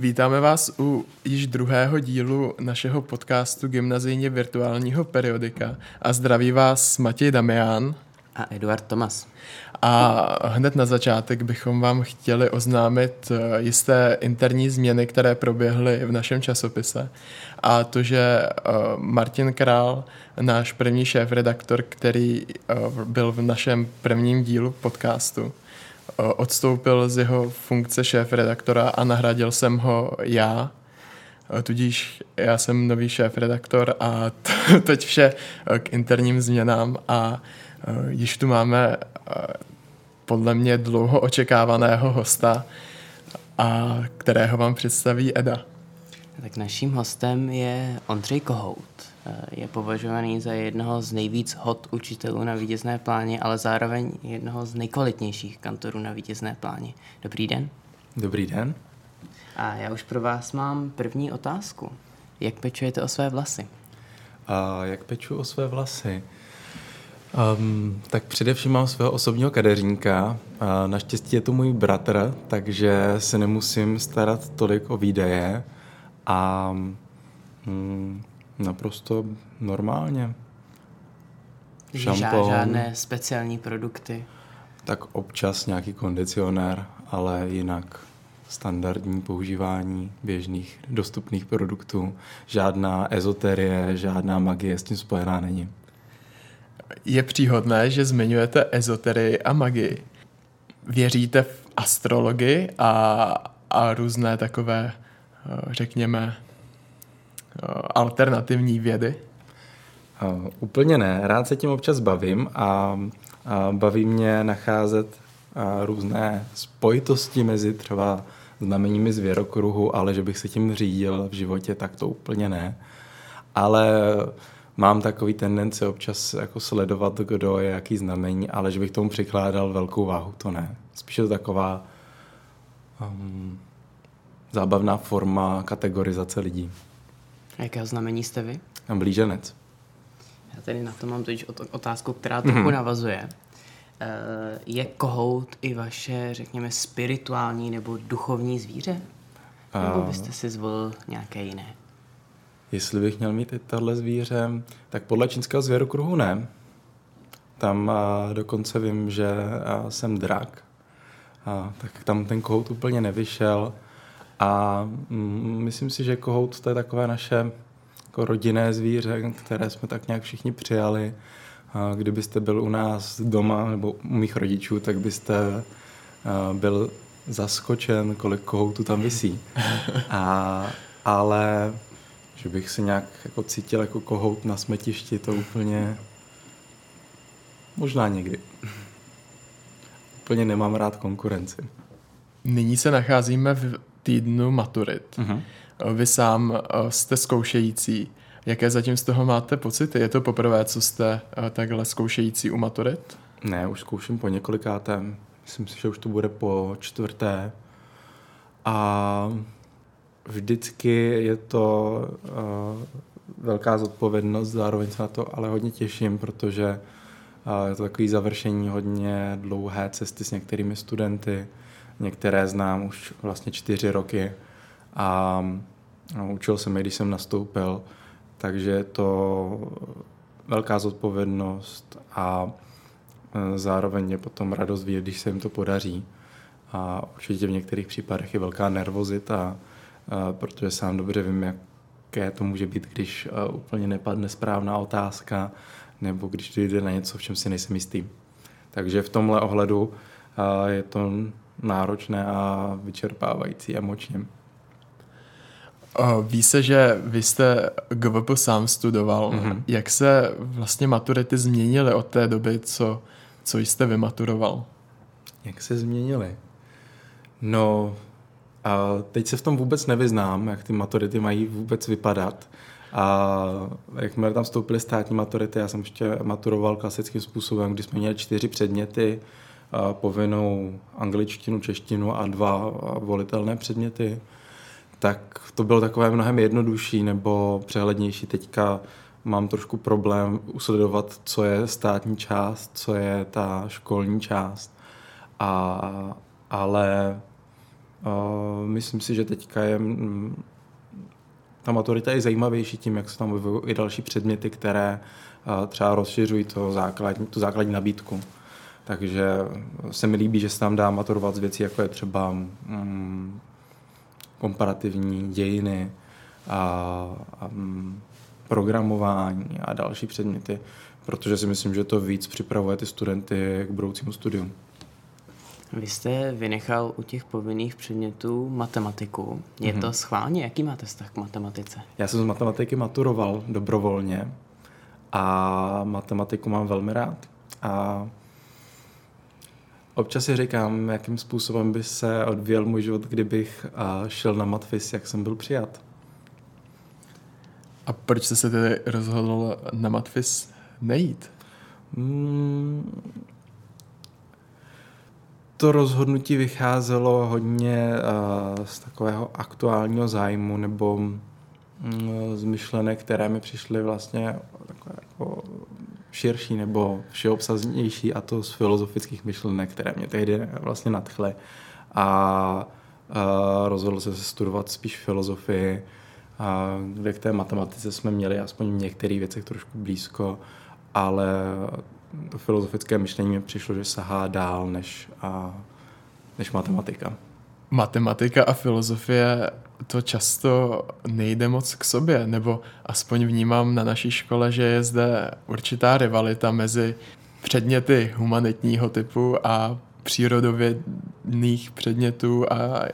Vítáme vás u již druhého dílu našeho podcastu Gymnazijně virtuálního periodika a zdraví vás Matěj Damián a Eduard Tomas. A hned na začátek bychom vám chtěli oznámit eh, jisté interní změny, které proběhly v našem časopise. A to, že eh, Martin Král, náš první šéf-redaktor, který eh, byl v našem prvním dílu podcastu, odstoupil z jeho funkce šéf-redaktora a nahradil jsem ho já. Tudíž já jsem nový šéf-redaktor a teď vše k interním změnám a již tu máme podle mě dlouho očekávaného hosta, a kterého vám představí Eda. Tak naším hostem je Ondřej Kohout. Je považovaný za jednoho z nejvíc hot učitelů na vítězné pláně, ale zároveň jednoho z nejkvalitnějších kantorů na vítězné pláně. Dobrý den. Dobrý den. A já už pro vás mám první otázku. Jak pečujete o své vlasy? A jak peču o své vlasy? Um, tak především mám svého osobního kadeřníka. A naštěstí je to můj bratr, takže se nemusím starat tolik o výdaje a mm, naprosto normálně. Šampon. Žádné speciální produkty. Tak občas nějaký kondicionér, ale jinak standardní používání běžných dostupných produktů. Žádná ezoterie, žádná magie s tím spojená není. Je příhodné, že zmiňujete ezoterii a magii. Věříte v astrologii a, a různé takové, eh, řekněme, alternativní vědy? Uh, úplně ne. Rád se tím občas bavím a, a baví mě nacházet a, různé spojitosti mezi třeba znameními zvěrokruhu, ale že bych se tím řídil v životě, tak to úplně ne. Ale mám takový tendence občas jako sledovat, kdo je jaký znamení, ale že bych tomu přikládal velkou váhu, to ne. Spíše to taková um, zábavná forma kategorizace lidí. A jakého znamení jste vy? Jsem blíženec. Já tady na to mám totiž otázku, která trochu mm-hmm. navazuje. Eh, je kohout i vaše, řekněme, spirituální nebo duchovní zvíře? Nebo byste si zvolil nějaké jiné? Jestli bych měl mít i tohle zvíře, tak podle čínského zvěrokruhu ne. Tam a, dokonce vím, že a, jsem drak. A, tak tam ten kohout úplně nevyšel. A mm, myslím si, že kohout to je takové naše jako rodinné zvíře, které jsme tak nějak všichni přijali. A kdybyste byl u nás doma nebo u mých rodičů, tak byste byl zaskočen, kolik kohoutů tam visí. A, ale že bych se nějak jako cítil jako kohout na smetišti, to úplně možná někdy. úplně nemám rád konkurenci. Nyní se nacházíme v týdnu maturit. Uh-huh. Vy sám jste zkoušející. Jaké zatím z toho máte pocity? Je to poprvé, co jste takhle zkoušející u maturit? Ne, už zkouším po několikátém. Myslím si, že už to bude po čtvrté. A vždycky je to uh, velká zodpovědnost, zároveň se na to ale hodně těším, protože uh, je to takový završení hodně dlouhé cesty s některými studenty. Některé znám už vlastně čtyři roky a no, učil jsem je, když jsem nastoupil, takže je to velká zodpovědnost a e, zároveň je potom radost vidět, když se jim to podaří. A určitě v některých případech je velká nervozita, protože sám dobře vím, jaké to může být, když úplně nepadne správná otázka, nebo když jde na něco, v čem si nejsem jistý. Takže v tomhle ohledu je to náročné a vyčerpávající emočně. Ví se, že vy jste GVP sám studoval. Mm-hmm. Jak se vlastně maturity změnily od té doby, co, co jste vymaturoval? Jak se změnily? No, a teď se v tom vůbec nevyznám, jak ty maturity mají vůbec vypadat. A jakmile tam vstoupily státní maturity, já jsem ještě maturoval klasickým způsobem, kdy jsme měli čtyři předměty, povinnou angličtinu, češtinu a dva volitelné předměty, tak to bylo takové mnohem jednodušší nebo přehlednější. Teďka mám trošku problém usledovat, co je státní část, co je ta školní část. A, ale myslím si, že teďka je ta maturita je zajímavější tím, jak se tam objevují i další předměty, které třeba rozšiřují to základní, tu základní nabídku. Takže se mi líbí, že se tam dá maturovat z věcí, jako je třeba mm, komparativní dějiny a, a mm, programování a další předměty, protože si myslím, že to víc připravuje ty studenty k budoucímu studiu. Vy jste vynechal u těch povinných předmětů matematiku. Je mm-hmm. to schválně? Jaký máte vztah k matematice? Já jsem z matematiky maturoval dobrovolně a matematiku mám velmi rád. A občas si říkám, jakým způsobem by se odvíjel můj život, kdybych šel na matfis, jak jsem byl přijat. A proč jste se tedy rozhodl na matfis nejít? Hmm, to rozhodnutí vycházelo hodně uh, z takového aktuálního zájmu nebo um, z myšlenek, které mi přišly vlastně takové jako širší nebo všeobsaznější a to z filozofických myšlenek, které mě tehdy vlastně nadchly. A uh, rozhodl jsem se studovat spíš filozofii, uh, kde k té matematice jsme měli aspoň v některých věcech trošku blízko, ale to filozofické myšlení mi přišlo, že sahá dál než, a, než matematika. Matematika a filozofie to často nejde moc k sobě, nebo aspoň vnímám na naší škole, že je zde určitá rivalita mezi předměty humanitního typu a přírodovědných předmětů a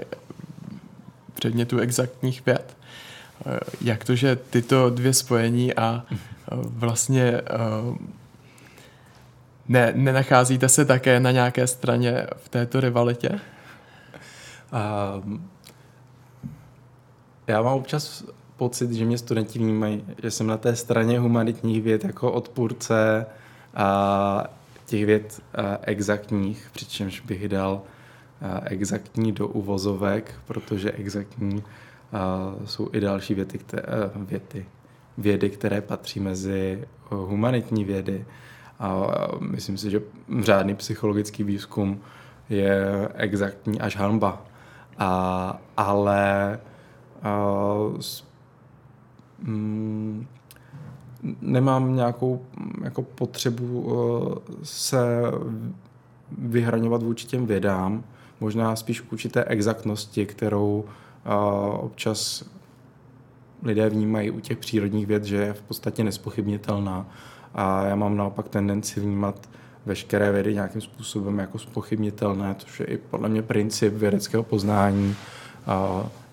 předmětů exaktních věd. Jak to, že tyto dvě spojení a vlastně ne, nenacházíte se také na nějaké straně v této rivalitě? Um, já mám občas pocit, že mě studenti vnímají, že jsem na té straně humanitních věd jako odpůrce a těch věd a exaktních, přičemž bych dal exaktní do uvozovek, protože exaktní a, jsou i další věty, které, věty, vědy, které patří mezi humanitní vědy. A myslím si, že řádný psychologický výzkum je exaktní až hanba. A, ale s, mm, nemám nějakou jako potřebu uh, se vyhraňovat vůči těm vědám, možná spíš k určité exaktnosti, kterou uh, občas lidé vnímají u těch přírodních věd, že je v podstatě nespochybnitelná. A já mám naopak tendenci vnímat veškeré vědy nějakým způsobem jako spochybnitelné, což je i podle mě princip vědeckého poznání,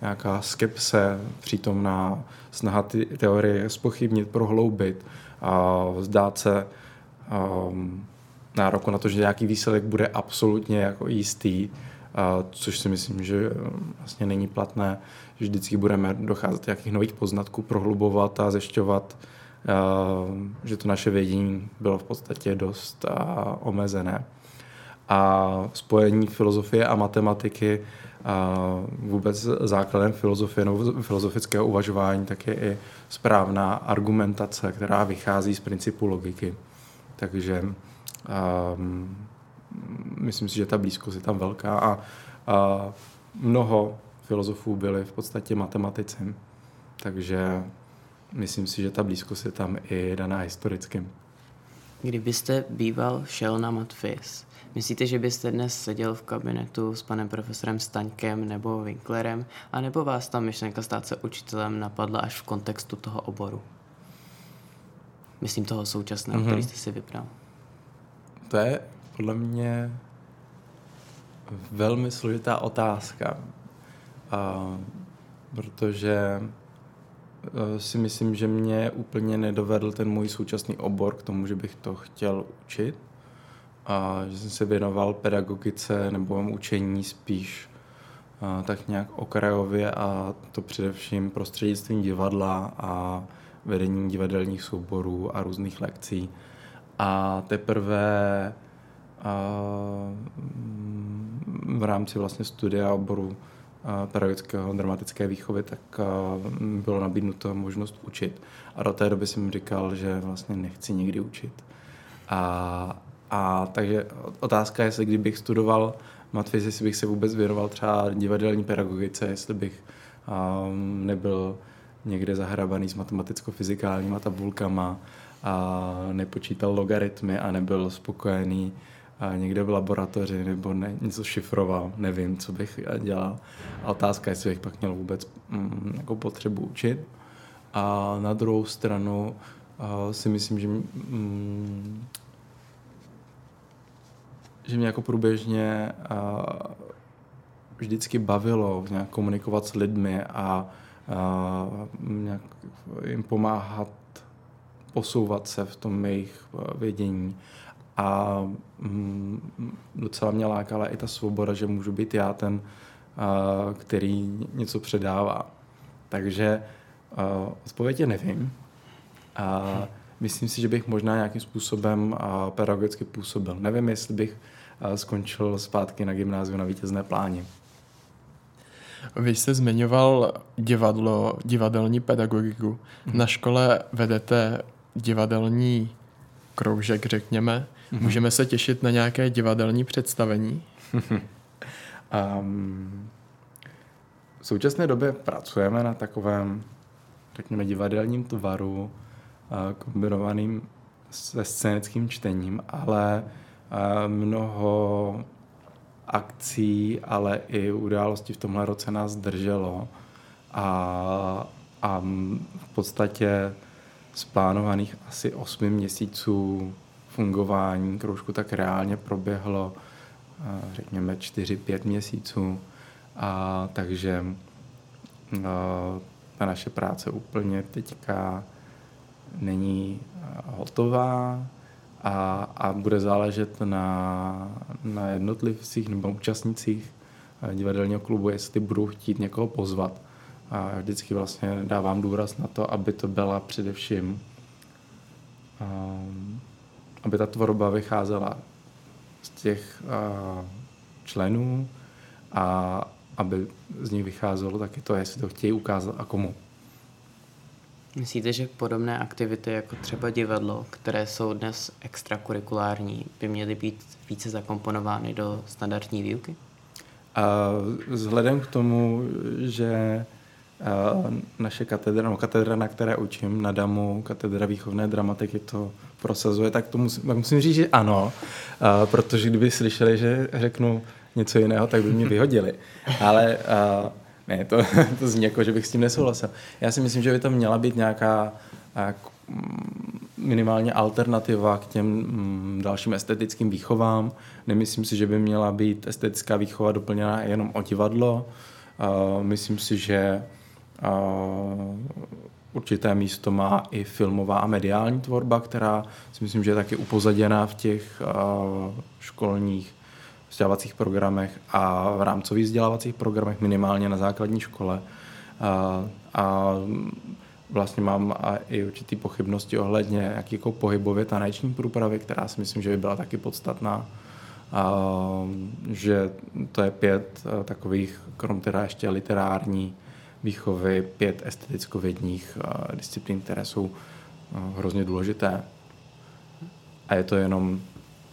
nějaká skepse, přítomná snaha ty teorie spochybnit, prohloubit a vzdát se um, nároku na to, že nějaký výsledek bude absolutně jako jistý, a což si myslím, že vlastně není platné, že vždycky budeme docházet nějakých nových poznatků, prohlubovat a zešťovat že to naše vědění bylo v podstatě dost omezené. A spojení filozofie a matematiky vůbec základem filozofie nebo filozofického uvažování tak je i správná argumentace, která vychází z principu logiky. Takže um, myslím si, že ta blízkost je tam velká a, a mnoho filozofů byli v podstatě matematici. Takže myslím si, že ta blízkost je tam i daná historicky. Kdybyste býval šel na Matfis, myslíte, že byste dnes seděl v kabinetu s panem profesorem Staňkem nebo Winklerem, anebo vás ta myšlenka stát se učitelem napadla až v kontextu toho oboru? Myslím toho současného, mm-hmm. který jste si vybral. To je podle mě velmi složitá otázka, uh, protože Eh, si myslím, že mě úplně nedovedl ten můj současný obor k tomu, že bych to chtěl učit. A že jsem se věnoval pedagogice nebo učení spíš a, tak nějak okrajově a to především prostřednictvím divadla a vedením divadelních souborů a různých lekcí. A teprve a, v rámci vlastně studia oboru pedagogického dramatické výchovy, tak bylo nabídnuto možnost učit. A do té doby jsem říkal, že vlastně nechci nikdy učit. A, a takže otázka je, jestli kdybych studoval matfiz, jestli bych se vůbec věnoval třeba divadelní pedagogice, jestli bych um, nebyl někde zahrabaný s matematicko-fyzikálníma tabulkama a nepočítal logaritmy a nebyl spokojený a někde v laboratoři nebo ne, něco šifroval, nevím, co bych dělal. A otázka, jestli bych pak měl vůbec mm, jako potřebu učit. A na druhou stranu uh, si myslím, že, mm, že mě jako průběžně uh, vždycky bavilo nějak komunikovat s lidmi a uh, nějak jim pomáhat posouvat se v tom jejich vědění. A mm, docela mě lákala i ta svoboda, že můžu být já ten, který něco předává. Takže odpověď je nevím. A myslím si, že bych možná nějakým způsobem pedagogicky působil. Nevím, jestli bych skončil zpátky na gymnáziu na vítězné pláni. Vy jste zmiňoval divadlo, divadelní pedagogiku. Mhm. Na škole vedete divadelní kroužek, řekněme. Mm-hmm. Můžeme se těšit na nějaké divadelní představení? um, v současné době pracujeme na takovém, řekněme, divadelním tvaru, kombinovaným se scénickým čtením, ale mnoho akcí, ale i událostí v tomhle roce nás drželo a, a v podstatě z plánovaných asi 8 měsíců fungování kroužku tak reálně proběhlo řekněme 4-5 měsíců. A takže ta naše práce úplně teďka není eh, hotová a, a bude záležet na, na jednotlivcích nebo účastnicích divadelního klubu, jestli budou chtít někoho pozvat. A vždycky vlastně dávám důraz na to, aby to byla především um, aby ta tvorba vycházela z těch uh, členů a aby z nich vycházelo taky to, jestli to chtějí ukázat a komu. Myslíte, že podobné aktivity jako třeba divadlo, které jsou dnes extrakurikulární, by měly být více zakomponovány do standardní výuky? Uh, vzhledem k tomu, že naše katedra, no katedra, na které učím, na DAMu, katedra výchovné dramatiky to prosazuje, tak to musím, tak musím říct, že ano, protože kdyby slyšeli, že řeknu něco jiného, tak by mě vyhodili. Ale ne, to, to zní jako, že bych s tím nesouhlasil. Já si myslím, že by to měla být nějaká minimálně alternativa k těm mm, dalším estetickým výchovám. Nemyslím si, že by měla být estetická výchova doplněna jenom o divadlo. Myslím si, že určité místo má i filmová a mediální tvorba, která si myslím, že je taky upozaděná v těch školních vzdělávacích programech a v rámcových vzdělávacích programech minimálně na základní škole. A, a vlastně mám i určitý pochybnosti ohledně jakýkoliv pohybově taneční průpravy, která si myslím, že by byla taky podstatná. A, že to je pět takových, krom teda ještě literární, výchovy, pět esteticko-vědních eh, disciplín, které jsou eh, hrozně důležité. A je to jenom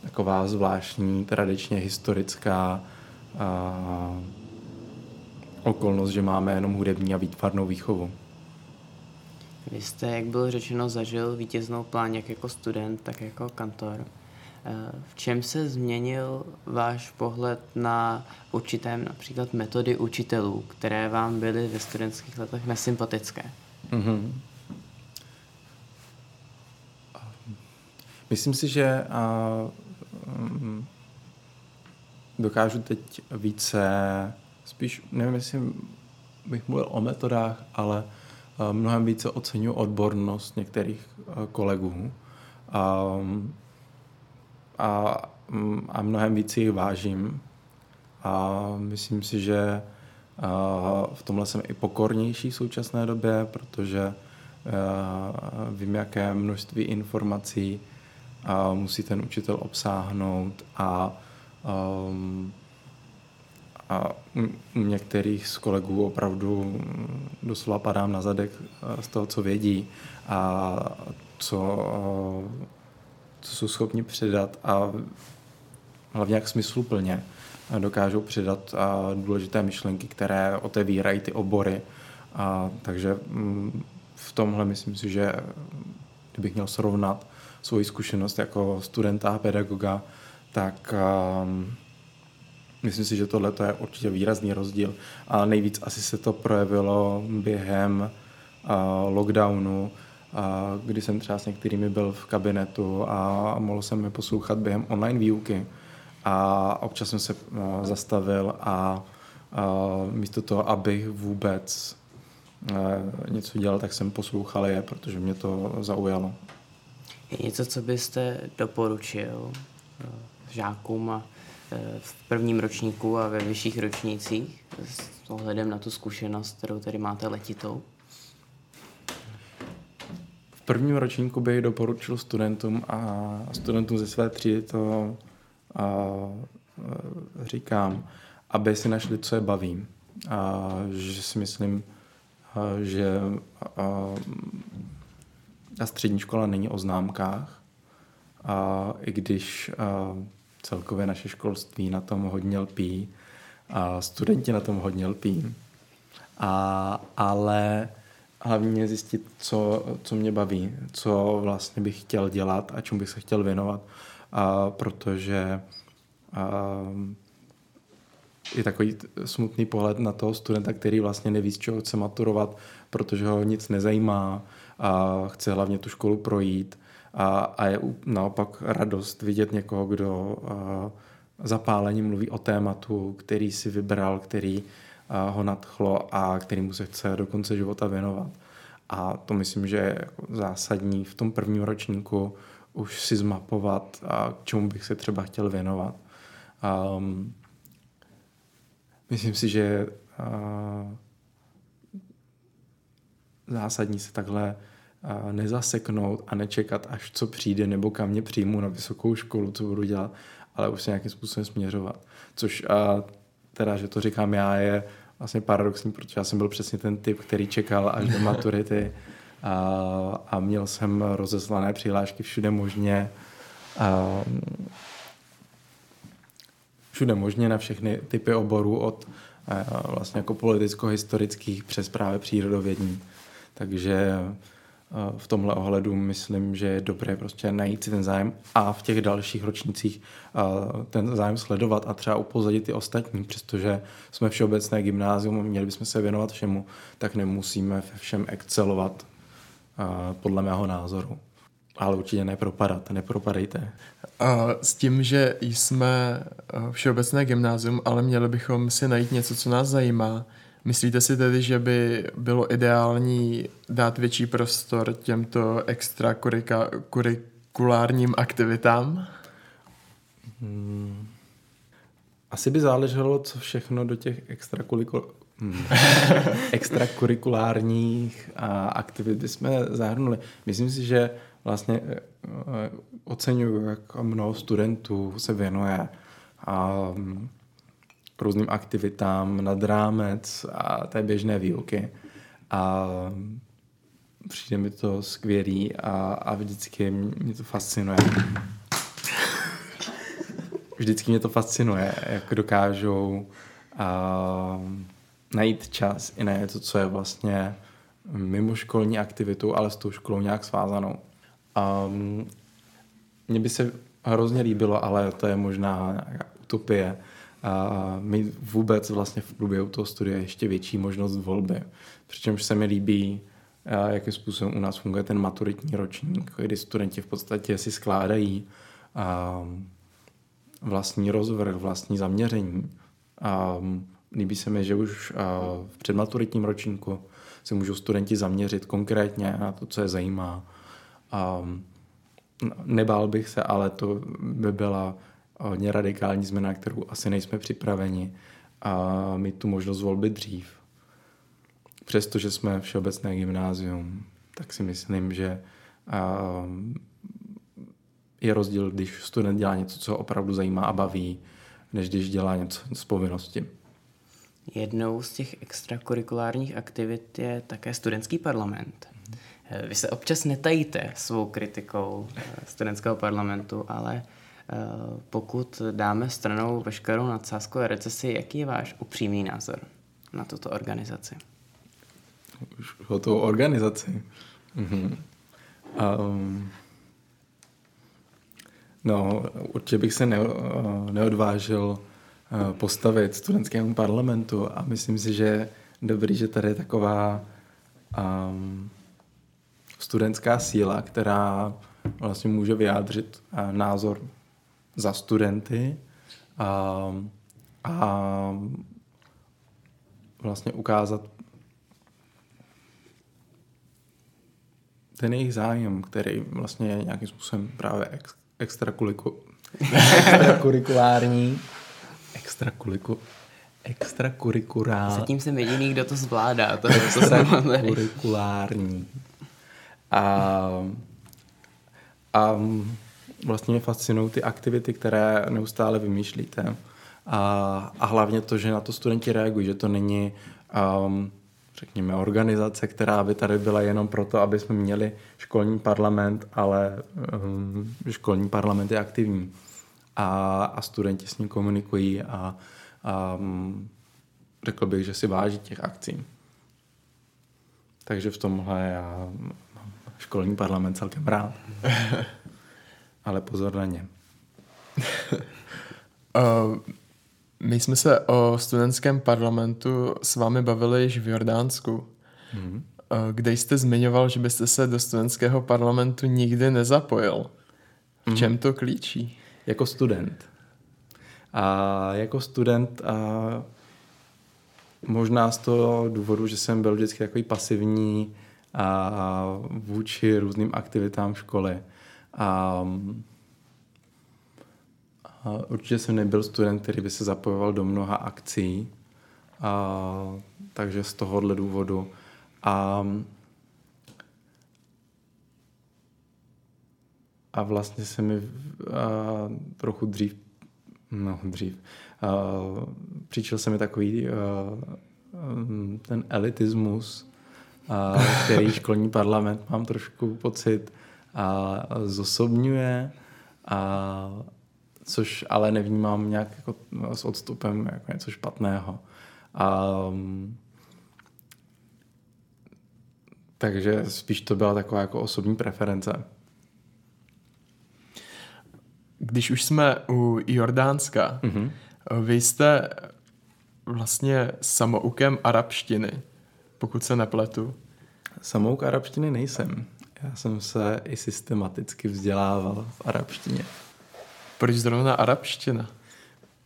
taková zvláštní, tradičně historická a, okolnost, že máme jenom hudební a výtvarnou výchovu. Vy jste, jak bylo řečeno, zažil vítěznou plán jak jako student, tak jako kantor. V čem se změnil váš pohled na určité například metody učitelů, které vám byly ve studentských letech nesympatické? Mm-hmm. Myslím si, že a, dokážu teď více, spíš nevím, jestli bych mluvil o metodách, ale a, mnohem více oceňuji odbornost některých a, kolegů. A, a, a mnohem víc jich vážím. A myslím si, že v tomhle jsem i pokornější v současné době, protože vím, jaké množství informací musí ten učitel obsáhnout a, a u některých z kolegů opravdu doslova padám na zadek z toho, co vědí a co co jsou schopni předat a hlavně jak smysluplně. dokážou přidat důležité myšlenky, které otevírají ty obory. A, takže mm, v tomhle myslím si, že kdybych měl srovnat svoji zkušenost jako studenta a pedagoga, tak um, myslím si, že tohle je určitě výrazný rozdíl. A nejvíc asi se to projevilo během uh, lockdownu, uh, kdy jsem třeba s některými byl v kabinetu a mohl jsem je poslouchat během online výuky. A občas jsem se uh, zastavil a uh, místo toho, abych vůbec něco dělal, tak jsem poslouchal je, protože mě to zaujalo. Je něco, co byste doporučil eh, žákům eh, v prvním ročníku a ve vyšších ročnících s ohledem na tu zkušenost, kterou tady máte letitou? V prvním ročníku bych doporučil studentům a studentům ze své třídy to a, a, říkám, aby si našli, co je baví. A, že si myslím, a, že a, ta střední škola není o známkách, a i když a, celkově naše školství na tom hodně lpí, a studenti na tom hodně lpí, a, ale hlavně zjistit, co, co mě baví, co vlastně bych chtěl dělat a čemu bych se chtěl věnovat, a, protože a, je takový smutný pohled na toho studenta, který vlastně neví, z čeho chce maturovat, protože ho nic nezajímá, a chce hlavně tu školu projít a, a je naopak radost vidět někoho, kdo a, zapáleně mluví o tématu, který si vybral, který ho nadchlo a kterýmu se chce do konce života věnovat. A to myslím, že je jako zásadní v tom prvním ročníku už si zmapovat, a k čemu bych se třeba chtěl věnovat. Um, myslím si, že uh, zásadní se takhle nezaseknout a nečekat, až co přijde nebo kam mě přijmu na vysokou školu, co budu dělat, ale už se nějakým způsobem směřovat. Což a teda, že to říkám já, je vlastně paradoxní, protože já jsem byl přesně ten typ, který čekal až do maturity a, a měl jsem rozeslané přihlášky všude možně. A, všude možně na všechny typy oborů od a, vlastně jako politicko-historických přes právě přírodovědní. Takže v tomhle ohledu myslím, že je dobré prostě najít si ten zájem a v těch dalších ročnících ten zájem sledovat a třeba upozadit ty ostatní, přestože jsme všeobecné gymnázium, měli bychom se věnovat všemu, tak nemusíme ve všem excelovat podle mého názoru. Ale určitě nepropadat, nepropadejte. S tím, že jsme všeobecné gymnázium, ale měli bychom si najít něco, co nás zajímá, Myslíte si tedy, že by bylo ideální dát větší prostor těmto extrakurikulárním aktivitám? Hmm. Asi by záleželo, co všechno do těch hmm. extrakurikulárních aktivit bychom zahrnuli. Myslím si, že vlastně eh, oceňuju, jak mnoho studentů se věnuje a různým aktivitám nad rámec a té běžné výuky. A přijde mi to skvělý a, a vždycky mě to fascinuje. Vždycky mě to fascinuje, jak dokážou a, najít čas i na něco, co je vlastně mimoškolní aktivitou, ale s tou školou nějak svázanou. A mně by se hrozně líbilo, ale to je možná utopie, a mít vůbec vlastně v průběhu toho studia ještě větší možnost volby. Přičemž se mi líbí, jakým způsobem u nás funguje ten maturitní ročník, kdy studenti v podstatě si skládají vlastní rozvrh, vlastní zaměření. A líbí se mi, že už v předmaturitním ročníku se můžou studenti zaměřit konkrétně na to, co je zajímá. A nebál bych se, ale to by byla hodně radikální změna, kterou asi nejsme připraveni a mít tu možnost volby dřív. Přestože jsme všeobecné gymnázium, tak si myslím, že je rozdíl, když student dělá něco, co opravdu zajímá a baví, než když dělá něco z povinnosti. Jednou z těch extrakurikulárních aktivit je také studentský parlament. Vy se občas netajíte svou kritikou studentského parlamentu, ale pokud dáme stranou veškerou nadsázku a recesi, jaký je váš upřímný názor na tuto organizaci? Už o tou organizaci. Mhm. Um, no, určitě bych se ne, neodvážil eh, postavit studentskému parlamentu a myslím si, že dobrý, že tady je taková um, studentská síla, která vlastně může vyjádřit názor za studenty a, a vlastně ukázat ten jejich zájem, který vlastně je nějakým způsobem právě ex, extrakurikulární. Extrakuliku, extrakurikulární. Zatím jsem jediný, kdo to zvládá. To extrakurikulární. A, a vlastně mě fascinují ty aktivity, které neustále vymýšlíte. A, a hlavně to, že na to studenti reagují, že to není um, řekněme, organizace, která by tady byla jenom proto, aby jsme měli školní parlament, ale um, školní parlament je aktivní a, a studenti s ním komunikují a, a um, řekl bych, že si váží těch akcí. Takže v tomhle já mám školní parlament celkem rád. ale pozor na ně. uh, my jsme se o studentském parlamentu s vámi bavili již v Jordánsku, mm-hmm. kde jste zmiňoval, že byste se do studentského parlamentu nikdy nezapojil. V čem mm-hmm. to klíčí? Jako student. A jako student a možná z toho důvodu, že jsem byl vždycky takový pasivní a vůči různým aktivitám v školy. A určitě jsem nebyl student, který by se zapojoval do mnoha akcí, a, takže z tohohle důvodu. A, a vlastně se mi a, trochu dřív, no dřív, a, přičel se mi takový a, ten elitismus, a, který školní parlament, mám trošku pocit, a zosobňuje a, což ale nevnímám nějak jako s odstupem jako něco špatného. A, takže spíš to byla taková jako osobní preference. Když už jsme u Jordánska, mm-hmm. vy jste vlastně samoukem arabštiny, pokud se nepletu. Samouk arabštiny nejsem. Já jsem se i systematicky vzdělával v arabštině. Proč zrovna arabština?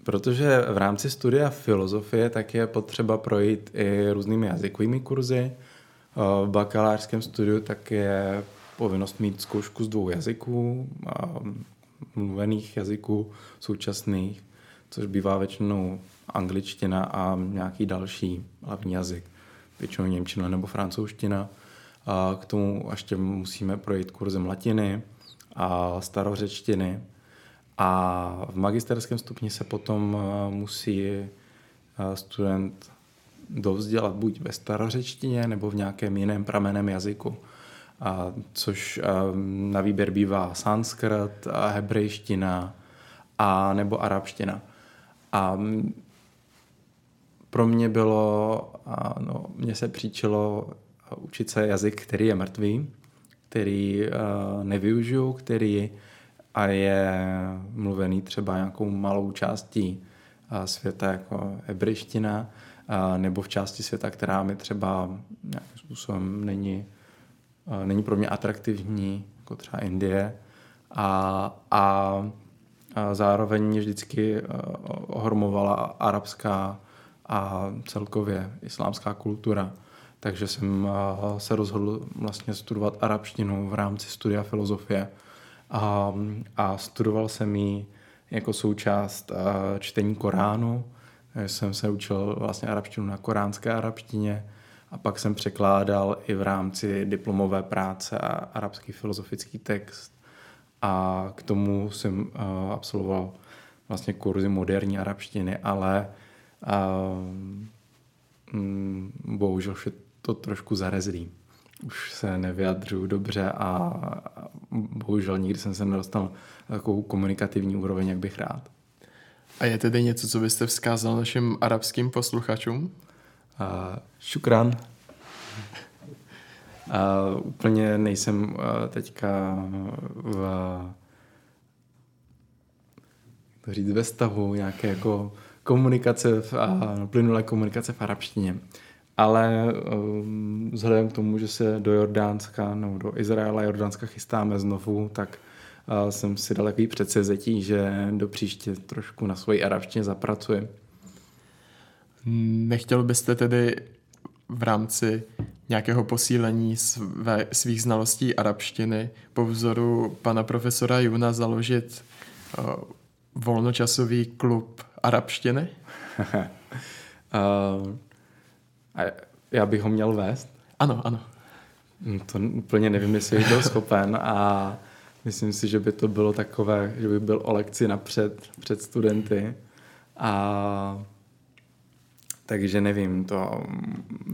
Protože v rámci studia filozofie tak je potřeba projít i různými jazykovými kurzy. V bakalářském studiu tak je povinnost mít zkoušku z dvou jazyků, mluvených jazyků současných, což bývá většinou angličtina a nějaký další hlavní jazyk, většinou němčina nebo francouzština. A k tomu ještě musíme projít kurzem latiny a starořečtiny a v magisterském stupni se potom eh, musí eh, student dovzdělat buď ve starořečtině nebo v nějakém jiném prameném jazyku. A což eh, na výběr bývá sanskrt, hebrejština a nebo arabština. A pro mě bylo, no, mně se příčilo učit se jazyk, který je mrtvý, který nevyužiju, který a je mluvený třeba nějakou malou částí světa jako hebrejština, nebo v části světa, která mi třeba nějakým způsobem není, není pro mě atraktivní, jako třeba Indie. A, a, a zároveň mě vždycky ohromovala arabská a celkově islámská kultura. Takže jsem se rozhodl vlastně studovat arabštinu v rámci studia filozofie a, a studoval jsem ji jako součást čtení Koránu. Jsem se učil vlastně arabštinu na koránské arabštině a pak jsem překládal i v rámci diplomové práce a arabský filozofický text. A k tomu jsem absolvoval vlastně kurzy moderní arabštiny, ale um, bohužel to trošku zarezlý. už se nevyjadřuju dobře a bohužel nikdy jsem se nedostal na takovou komunikativní úroveň, jak bych rád. A je tedy něco, co byste vzkázal našim arabským posluchačům? Uh, šukran. Uh, úplně nejsem uh, teďka v to říct, ve stavu nějaké jako komunikace v, a plynulé komunikace v arabštině. Ale um, vzhledem k tomu, že se do Jordánska nebo do Izraela Jordánska chystáme znovu, tak uh, jsem si dal takový předsezetí, že do příště trošku na svoji arabštině zapracuji. Nechtěl byste tedy v rámci nějakého posílení své, svých znalostí arabštiny po vzoru pana profesora Juna založit uh, volnočasový klub arabštiny? uh, a já bych ho měl vést? Ano, ano. Hm, to úplně nevím, jestli bych byl schopen a myslím si, že by to bylo takové, že by byl o lekci napřed před studenty a takže nevím, to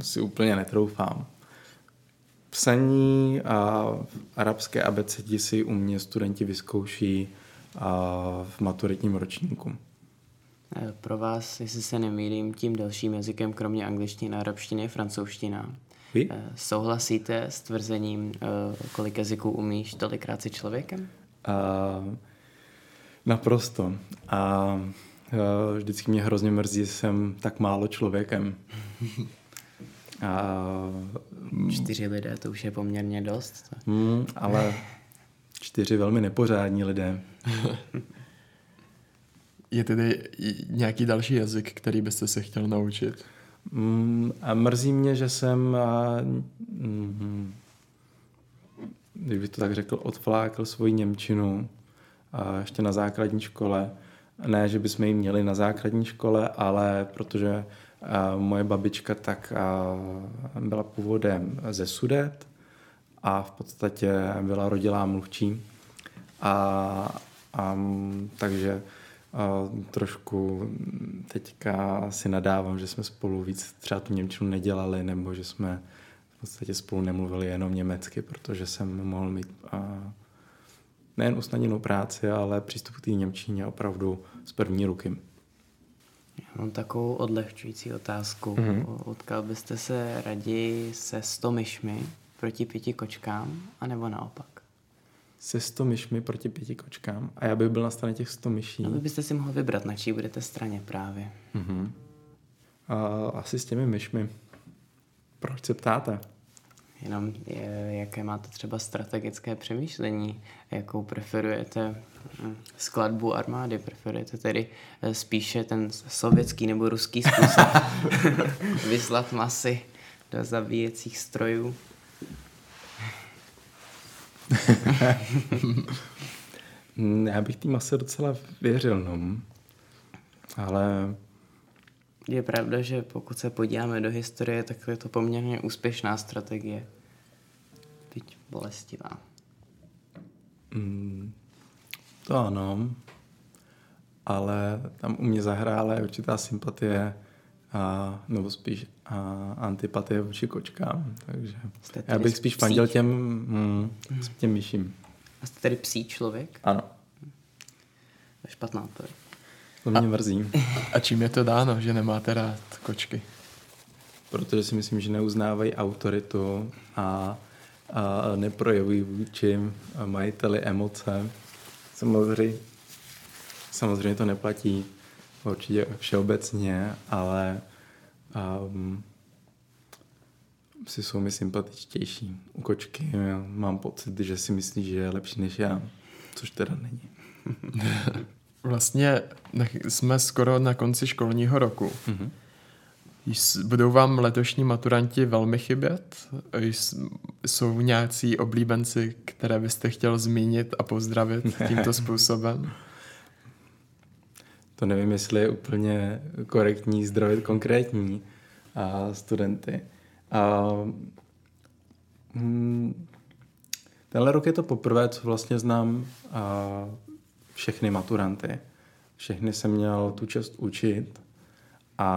si úplně netroufám. Psaní a arabské abecedi si u mě studenti vyzkouší v maturitním ročníku. Eh, pro vás, jestli se nemýlím, tím dalším jazykem kromě angličtiny a arabštiny je francouzština. Vy? Eh, souhlasíte s tvrzením, eh, kolik jazyků umíš, tolikrát si člověkem? Uh, naprosto. A uh, vždycky mě hrozně mrzí, že jsem tak málo člověkem. A, Čtyři lidé, to už je poměrně dost. Mm, ale čtyři velmi nepořádní lidé. Je tedy nějaký další jazyk, který byste se chtěl naučit? Mm, a mrzí mě, že jsem, a, mm, bych to tak řekl, odflákl svoji Němčinu a ještě na základní škole. Ne, že bychom ji měli na základní škole, ale protože a, moje babička tak a, byla původem ze Sudet a v podstatě byla rodilá mluvčí. A, a takže a trošku teďka si nadávám, že jsme spolu víc třeba tu Němčinu nedělali, nebo že jsme v podstatě spolu nemluvili jenom německy, protože jsem mohl mít a, nejen usnadněnou práci, ale přístup k té Němčině opravdu z první ruky. Já mám takovou odlehčující otázku. Mm-hmm. Utkal byste se raději se sto myšmi proti pěti kočkám, anebo naopak? Se 100 myšmi proti pěti kočkám a já bych byl na straně těch 100 myší. A vy byste si mohl vybrat, na čí budete straně právě. Uh-huh. A asi s těmi myšmi. Proč se ptáte? Jenom je, jaké máte třeba strategické přemýšlení, jakou preferujete hm, skladbu armády, preferujete tedy eh, spíše ten sovětský nebo ruský způsob vyslat masy do zabíjecích strojů Já bych tým asi docela věřil, no. Ale... Je pravda, že pokud se podíváme do historie, tak je to poměrně úspěšná strategie. Teď bolestivá. Mm, to ano, ale tam u mě zahrála určitá sympatie a, nebo spíš a, antipatie vůči kočkám, takže já bych spíš fandil těm, mm, hmm. těm myším. A jste tedy psí člověk? Ano. To je špatná to je. To mě a, mrzí. A čím je to dáno, že nemáte rád kočky? Protože si myslím, že neuznávají autoritu a, a neprojevují vůči majiteli emoce. Samozřejmě, samozřejmě to neplatí určitě všeobecně, ale um, si jsou mi sympatičtější. U kočky mám pocit, že si myslí, že je lepší než já, což teda není. vlastně jsme skoro na konci školního roku. Mm-hmm. Budou vám letošní maturanti velmi chybět? Jsou nějací oblíbenci, které byste chtěl zmínit a pozdravit ne. tímto způsobem? To nevím, jestli je úplně korektní zdravit konkrétní a studenty. A, hm, tenhle rok je to poprvé, co vlastně znám a, všechny maturanty. Všechny jsem měl tu čest učit a,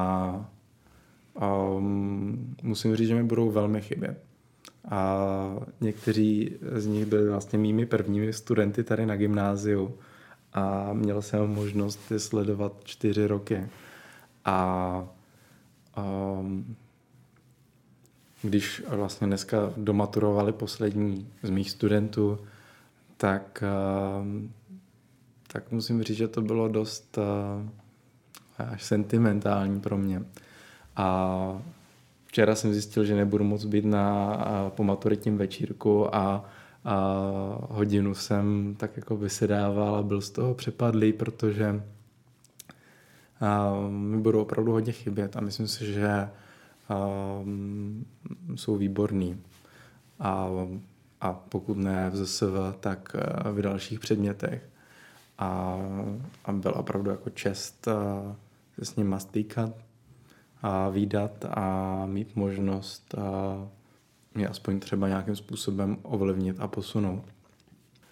a musím říct, že mi budou velmi chybět. A někteří z nich byli vlastně mými prvními studenty tady na gymnáziu a měl jsem možnost je sledovat čtyři roky. A um, když vlastně dneska domaturovali poslední z mých studentů, tak, um, tak musím říct, že to bylo dost uh, až sentimentální pro mě. A včera jsem zjistil, že nebudu moc být na po maturitním večírku a, a hodinu jsem tak jako vysedával a byl z toho přepadlý, protože a, mi budou opravdu hodně chybět a myslím si, že a, jsou výborný. A, a pokud ne v ZSV, tak v dalších předmětech. A, a byla opravdu jako čest se s ním stýkat a výdat a mít možnost a mě aspoň třeba nějakým způsobem ovlivnit a posunout.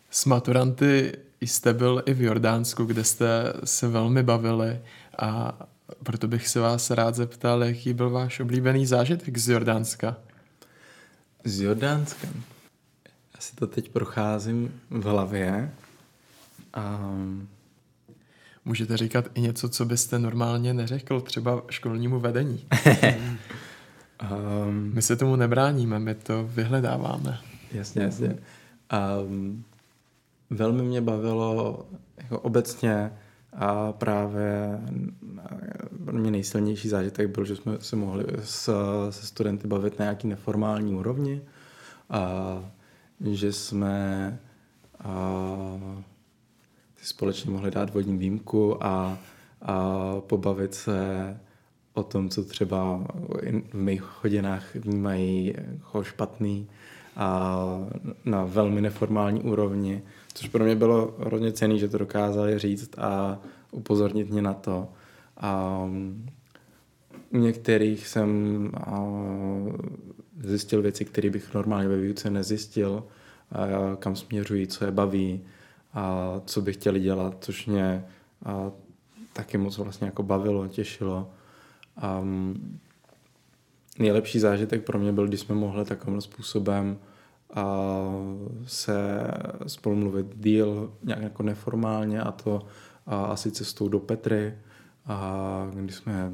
S maturanty jste byl i v Jordánsku, kde jste se velmi bavili a proto bych se vás rád zeptal, jaký byl váš oblíbený zážitek z Jordánska? Z Jordánska? Já si to teď procházím v hlavě. A Můžete říkat i něco, co byste normálně neřekl, třeba školnímu vedení. um, my se tomu nebráníme, my to vyhledáváme. Jasně, jasně. Um, velmi mě bavilo jako obecně a právě pro mě nejsilnější zážitek byl, že jsme se mohli s, se studenty bavit na nějaký neformální úrovni a že jsme a, společně mohli dát vodní výjimku a, a pobavit se o tom, co třeba v mých hodinách vnímají jako špatný a na velmi neformální úrovni, což pro mě bylo hodně cené, že to dokázali říct a upozornit mě na to. A u některých jsem zjistil věci, které bych normálně ve výuce nezjistil, kam směřují, co je baví, a co by chtěli dělat, což mě taky moc vlastně jako bavilo, těšilo. A, nejlepší zážitek pro mě byl, když jsme mohli takovým způsobem a se spolu mluvit díl nějak jako neformálně a to a asi cestou do Petry a když jsme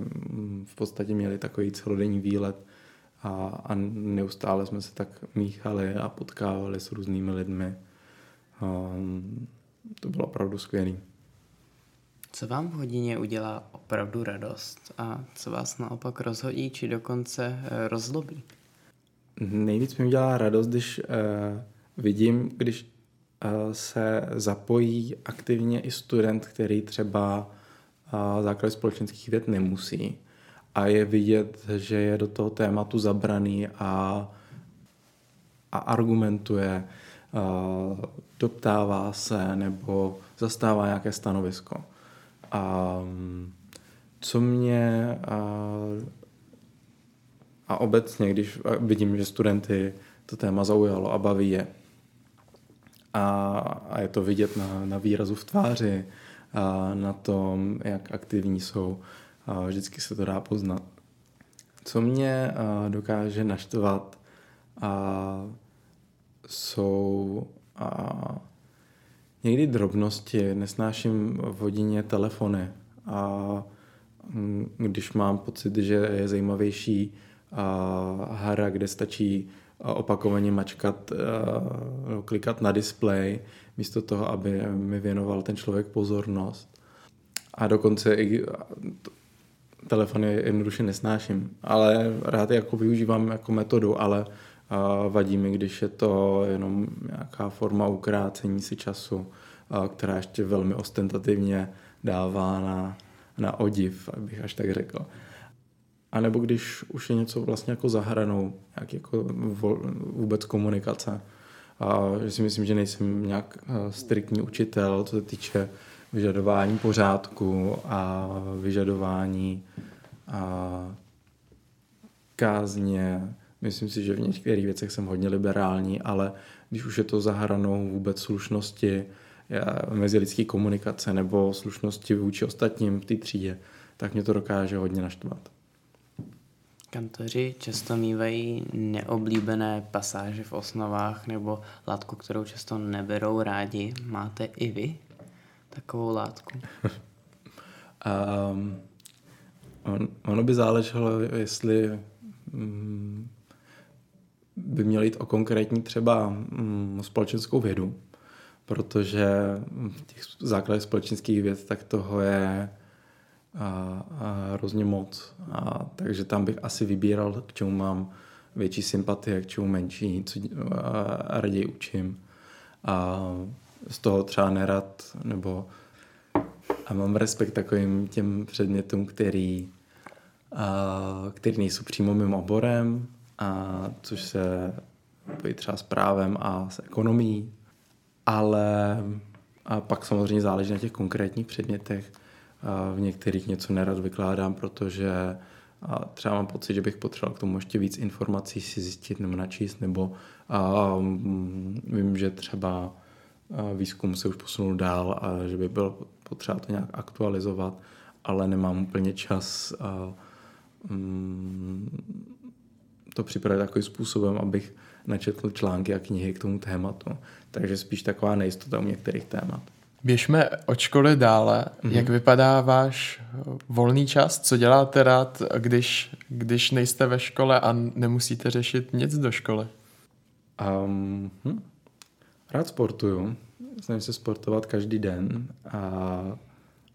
v podstatě měli takový celodenní výlet a, a neustále jsme se tak míchali a potkávali s různými lidmi. Um, to bylo opravdu skvělé. Co vám v hodině udělá opravdu radost a co vás naopak rozhodí či dokonce eh, rozlobí? Nejvíc mi udělá radost, když uh, vidím, když uh, se zapojí aktivně i student, který třeba uh, základ společenských věd nemusí a je vidět, že je do toho tématu zabraný a, a argumentuje doptává se nebo zastává nějaké stanovisko. A co mě a, a obecně, když vidím, že studenty to téma zaujalo a baví je, a, a je to vidět na, na výrazu v tváři, a na tom, jak aktivní jsou, a vždycky se to dá poznat. Co mě a, dokáže naštvat a jsou a někdy drobnosti. Nesnáším v hodině telefony a mm, když mám pocit, že je zajímavější hra, kde stačí opakovaně mačkat, klikat na display, místo toho, aby mi věnoval ten člověk pozornost. A dokonce i telefony jednoduše nesnáším, ale rád je jako využívám jako metodu, ale vadí mi, když je to jenom nějaká forma ukrácení si času, která ještě velmi ostentativně dává na, na odiv, abych až tak řekl. A nebo když už je něco vlastně jako zahranou, jak jako vůbec komunikace. A že si myslím, že nejsem nějak striktní učitel, co se týče vyžadování pořádku a vyžadování a kázně, Myslím si, že v některých věcech jsem hodně liberální, ale když už je to za hranou vůbec slušnosti, mezilidské komunikace nebo slušnosti vůči ostatním v té třídě, tak mě to dokáže hodně naštvat. Kantoři často mývají neoblíbené pasáže v osnovách nebo látku, kterou často neberou rádi. Máte i vy takovou látku? um, on, ono by záleželo, jestli um, by měl jít o konkrétní třeba um, společenskou vědu, protože v těch základech společenských věd tak toho je a, a hrozně moc. A, takže tam bych asi vybíral, k čemu mám větší sympatie, k čemu menší, co a, a raději učím. A z toho třeba nerad, nebo a mám respekt takovým těm předmětům, který, a, který nejsou přímo mým oborem, a což se pojí třeba s právem a s ekonomí, ale a pak samozřejmě záleží na těch konkrétních předmětech. V některých něco nerad vykládám, protože a třeba mám pocit, že bych potřeboval k tomu ještě víc informací si zjistit nebo načíst, nebo a, mm, vím, že třeba výzkum se už posunul dál a že by bylo potřeba to nějak aktualizovat, ale nemám úplně čas a, mm, to připravit takovým způsobem, abych načetl články a knihy k tomu tématu. Takže spíš taková nejistota u některých témat. Běžme od školy dále. Mm-hmm. Jak vypadá váš volný čas? Co děláte rád, když, když nejste ve škole a nemusíte řešit nic do školy? Um, hm. Rád sportuju. Snažím se sportovat každý den. A,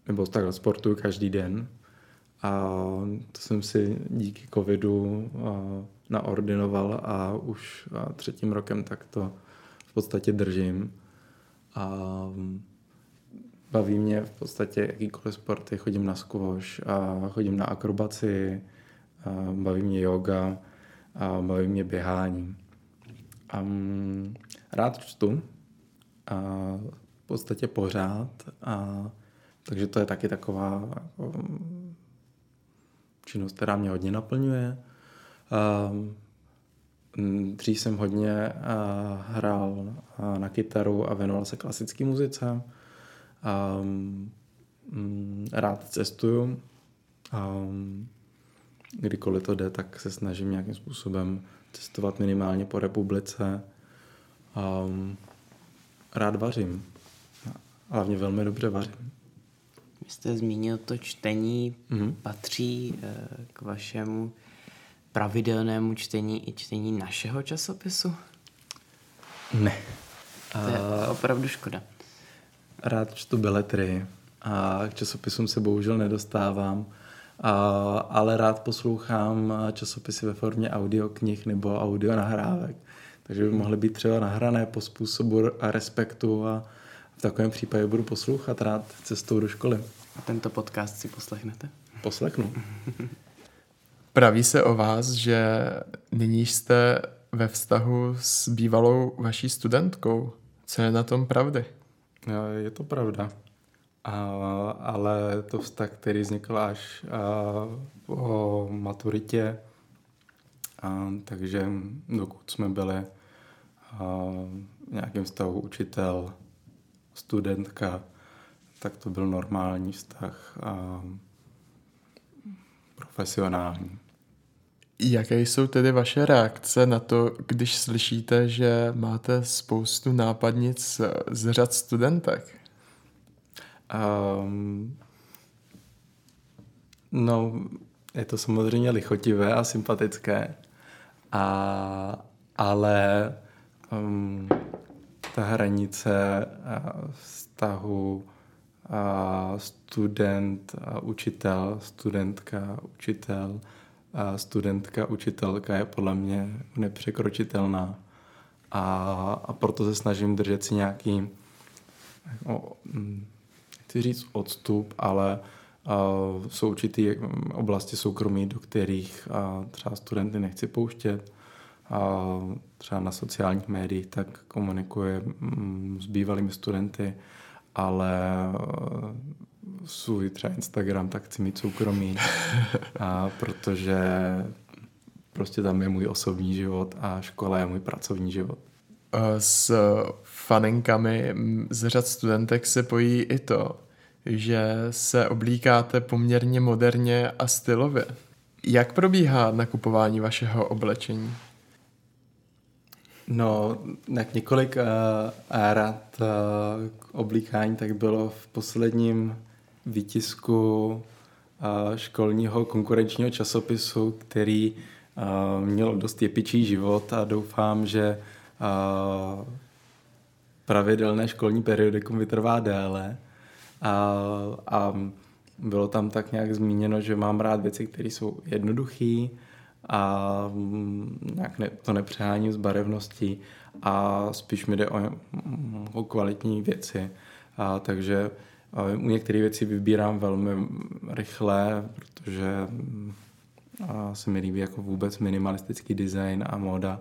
nebo takhle sportuju každý den. A to jsem si díky covidu naordinoval a už třetím rokem tak to v podstatě držím. A baví mě v podstatě jakýkoliv sporty. Chodím na squash, a chodím na akrobaci, a baví mě yoga, a baví mě běhání. A rád čtu, a v podstatě pořád. A, takže to je taky taková jako, činnost, která mě hodně naplňuje. Dřív jsem hodně hrál na kytaru a věnoval se klasické muzice. Rád cestuju. Kdykoliv to jde, tak se snažím nějakým způsobem cestovat minimálně po republice. Rád vařím. Hlavně velmi dobře vařím. Vy jste zmínil to čtení, mm-hmm. patří eh, k vašemu pravidelnému čtení i čtení našeho časopisu? Ne. To je opravdu škoda. Rád čtu beletry a k časopisům se bohužel nedostávám, a, ale rád poslouchám časopisy ve formě audioknih nebo audio nahrávek. Takže by mohly být třeba nahrané po způsobu a respektu a v takovém případě budu poslouchat rád cestou do školy. A tento podcast si poslechnete? Poslechnu. Praví se o vás, že nyní jste ve vztahu s bývalou vaší studentkou. Co je na tom pravdy? Je to pravda. A, ale to vztah, který vznikl až a, po maturitě, a, takže dokud jsme byli a, v nějakém vztahu učitel, studentka, tak to byl normální vztah a profesionální. Jaké jsou tedy vaše reakce na to, když slyšíte, že máte spoustu nápadnic z řad studentek? Um, no, je to samozřejmě lichotivé a sympatické, a, ale um, ta hranice vztahu a student, učitel, studentka, učitel, studentka, učitelka je podle mě nepřekročitelná. A, a proto se snažím držet si nějaký, o, hm, chci říct odstup, ale a, jsou určitý oblasti soukromí, do kterých a, třeba studenty nechci pouštět. A, třeba na sociálních médiích tak komunikuje hm, s bývalými studenty ale eh, svůj třeba Instagram tak chci mít soukromý, a protože prostě tam je můj osobní život a škola je můj pracovní život. Eh, s faninkami z řad studentek se pojí i to, že se oblíkáte poměrně moderně a stylově. Jak probíhá nakupování vašeho oblečení? No, jak několik uh, rad uh, oblíkání, tak bylo v posledním výtisku uh, školního konkurenčního časopisu, který uh, měl dost jepičí život a doufám, že uh, pravidelné školní periodikum vytrvá déle. A, a bylo tam tak nějak zmíněno, že mám rád věci, které jsou jednoduché a mm, nějak ne, to nepřeháním s barevností a spíš mi jde o, o kvalitní věci. A, takže a u některých věcí vybírám velmi rychle, protože a se mi líbí jako vůbec minimalistický design a moda.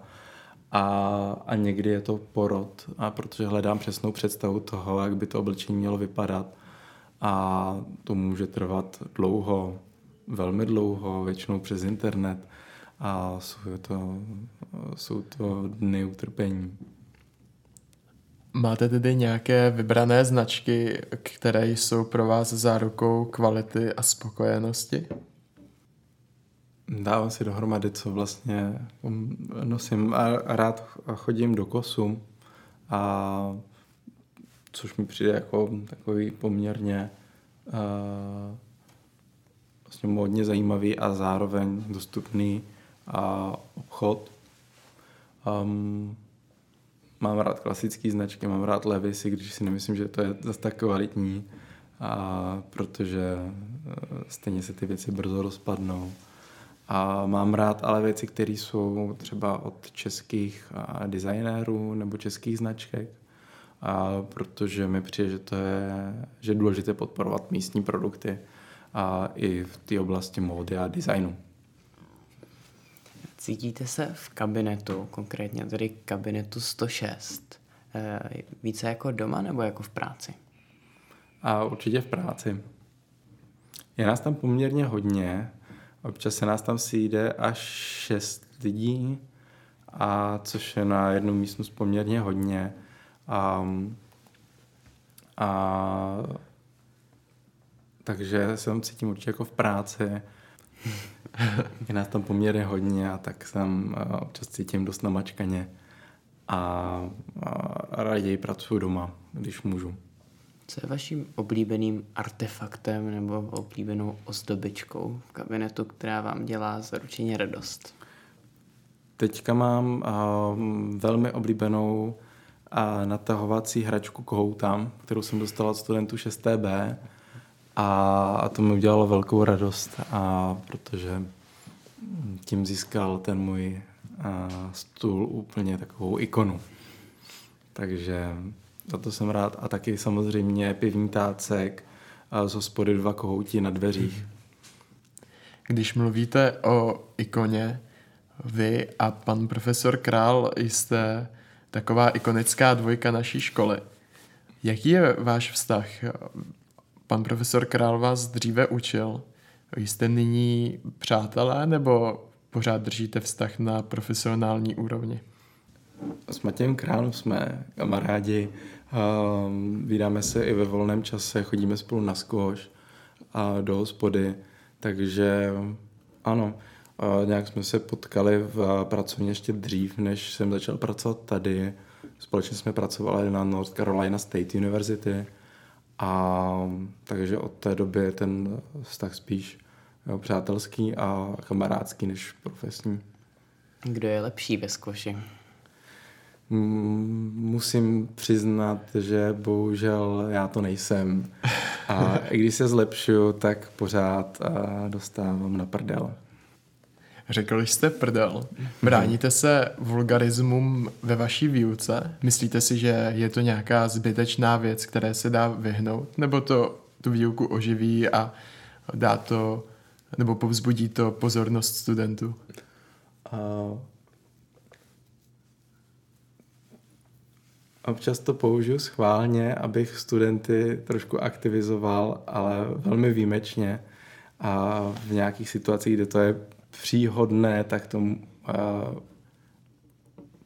A, a někdy je to porod, a protože hledám přesnou představu toho, jak by to oblečení mělo vypadat. A to může trvat dlouho, velmi dlouho, většinou přes internet. A jsou to, jsou to dny utrpení. Máte tedy nějaké vybrané značky, které jsou pro vás zárukou kvality a spokojenosti? Dávám si dohromady, co vlastně nosím a rád chodím do kosu, a což mi přijde jako takový poměrně uh, vlastně modně zajímavý a zároveň dostupný a obchod. Um, mám rád klasické značky, mám rád Levisy, když si nemyslím, že to je zase tak kvalitní, a protože stejně se ty věci brzo rozpadnou. A mám rád ale věci, které jsou třeba od českých designérů nebo českých značek, a protože mi přijde, že to je, že je důležité podporovat místní produkty a i v té oblasti módy a designu. Cítíte se v kabinetu, konkrétně tedy kabinetu 106, eh, více jako doma nebo jako v práci? A určitě v práci. Je nás tam poměrně hodně, Občas se nás tam sejde až šest lidí, a což je na jednu místnost poměrně hodně. A, a takže se tam cítím určitě jako v práci. je nás tam poměrně hodně a tak jsem občas cítím dost namačkaně a, a raději pracuji doma, když můžu. Co je vaším oblíbeným artefaktem nebo oblíbenou ozdobičkou v kabinetu, která vám dělá zaručeně radost? Teďka mám uh, velmi oblíbenou uh, natahovací hračku Kohoutám, kterou jsem dostal od studentů 6TB a, a to mi udělalo velkou radost, a protože tím získal ten můj stůl úplně takovou ikonu. Takže za to jsem rád. A taky samozřejmě pivní tácek z hospody dva kohouti na dveřích. Když mluvíte o ikoně, vy a pan profesor Král jste taková ikonická dvojka naší školy. Jaký je váš vztah? Pan profesor Král vás dříve učil. Jste nyní přátelé nebo pořád držíte vztah na profesionální úrovni? S Matějem Králem jsme kamarádi, um, vydáme se i ve volném čase, chodíme spolu na skvoš a do hospody, takže ano, uh, nějak jsme se potkali v pracovně ještě dřív, než jsem začal pracovat tady. Společně jsme pracovali na North Carolina State University a takže od té doby je ten vztah spíš jo, přátelský a kamarádský než profesní. Kdo je lepší ve skvoši? musím přiznat, že bohužel já to nejsem. A i když se zlepšuju, tak pořád dostávám na prdel. Řekl jste prdel. Bráníte se vulgarismům ve vaší výuce? Myslíte si, že je to nějaká zbytečná věc, které se dá vyhnout? Nebo to tu výuku oživí a dá to, nebo povzbudí to pozornost studentů? Uh, Občas to použiju schválně, abych studenty trošku aktivizoval, ale velmi výjimečně. A v nějakých situacích, kde to je příhodné, tak to uh,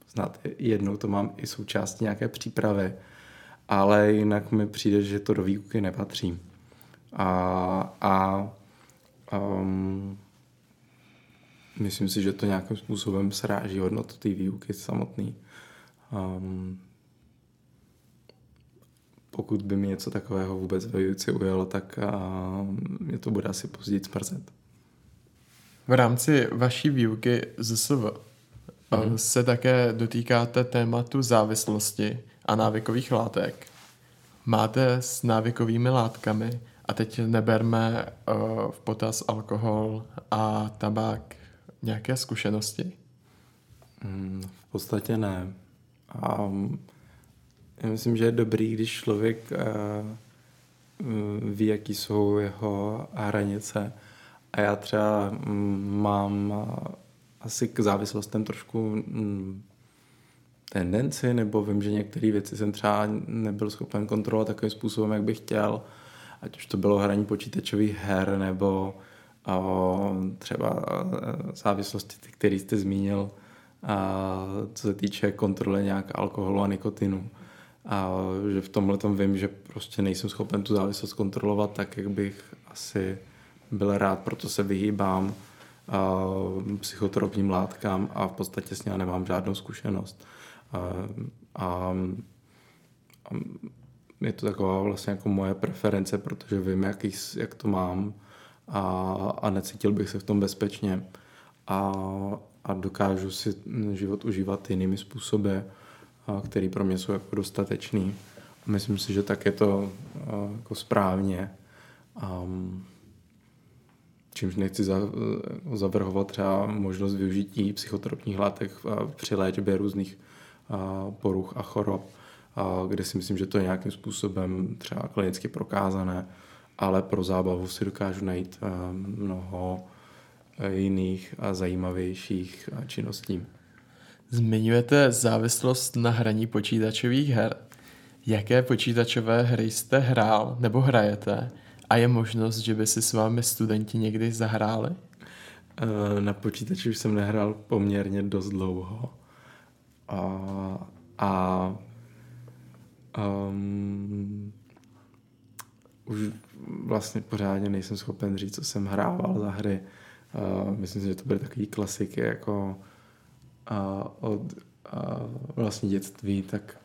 snad jednou to mám i součástí nějaké přípravy, ale jinak mi přijde, že to do výuky nepatří. A, a um, myslím si, že to nějakým způsobem sráží hodnotu té výuky samotný. Um, pokud by mi něco takového vůbec ve výuce ujelo, tak uh, mě to bude asi později smrzet. V rámci vaší výuky ZSV mm-hmm. se také dotýkáte tématu závislosti a návykových látek. Máte s návykovými látkami, a teď neberme uh, v potaz alkohol a tabák, nějaké zkušenosti? Mm, v podstatě ne. A já myslím, že je dobrý, když člověk uh, ví, jaký jsou jeho hranice. A já třeba um, mám uh, asi k závislostem trošku um, tendenci, nebo vím, že některé věci jsem třeba nebyl schopen kontrolovat takovým způsobem, jak bych chtěl. Ať už to bylo hraní počítačových her, nebo o, třeba závislosti, které jste zmínil, a co se týče kontroly nějak alkoholu a nikotinu. A že v tomhle tom vím, že prostě nejsem schopen tu závislost kontrolovat tak, jak bych asi byl rád, proto se vyhýbám psychotropním látkám a v podstatě s ním nemám žádnou zkušenost. A, a, a je to taková vlastně jako moje preference, protože vím, jaký, jak to mám a, a necítil bych se v tom bezpečně a, a dokážu si život užívat jinými způsoby, a, který pro mě jsou jako dostatečný. Myslím si, že tak je to jako správně. A, čímž nechci za, zavrhovat třeba možnost využití psychotropních látek při léčbě různých a, poruch a chorob, kde si myslím, že to je nějakým způsobem třeba klinicky prokázané ale pro zábavu si dokážu najít eh, mnoho eh, jiných a zajímavějších eh, činností. Zmiňujete závislost na hraní počítačových her. Jaké počítačové hry jste hrál nebo hrajete? A je možnost, že by si s vámi studenti někdy zahráli? Na počítači už jsem nehrál poměrně dost dlouho. A, a um, už vlastně pořádně nejsem schopen říct, co jsem hrával za hry. Uh, myslím si, že to byly takový klasiky jako uh, od uh, vlastně dětství, tak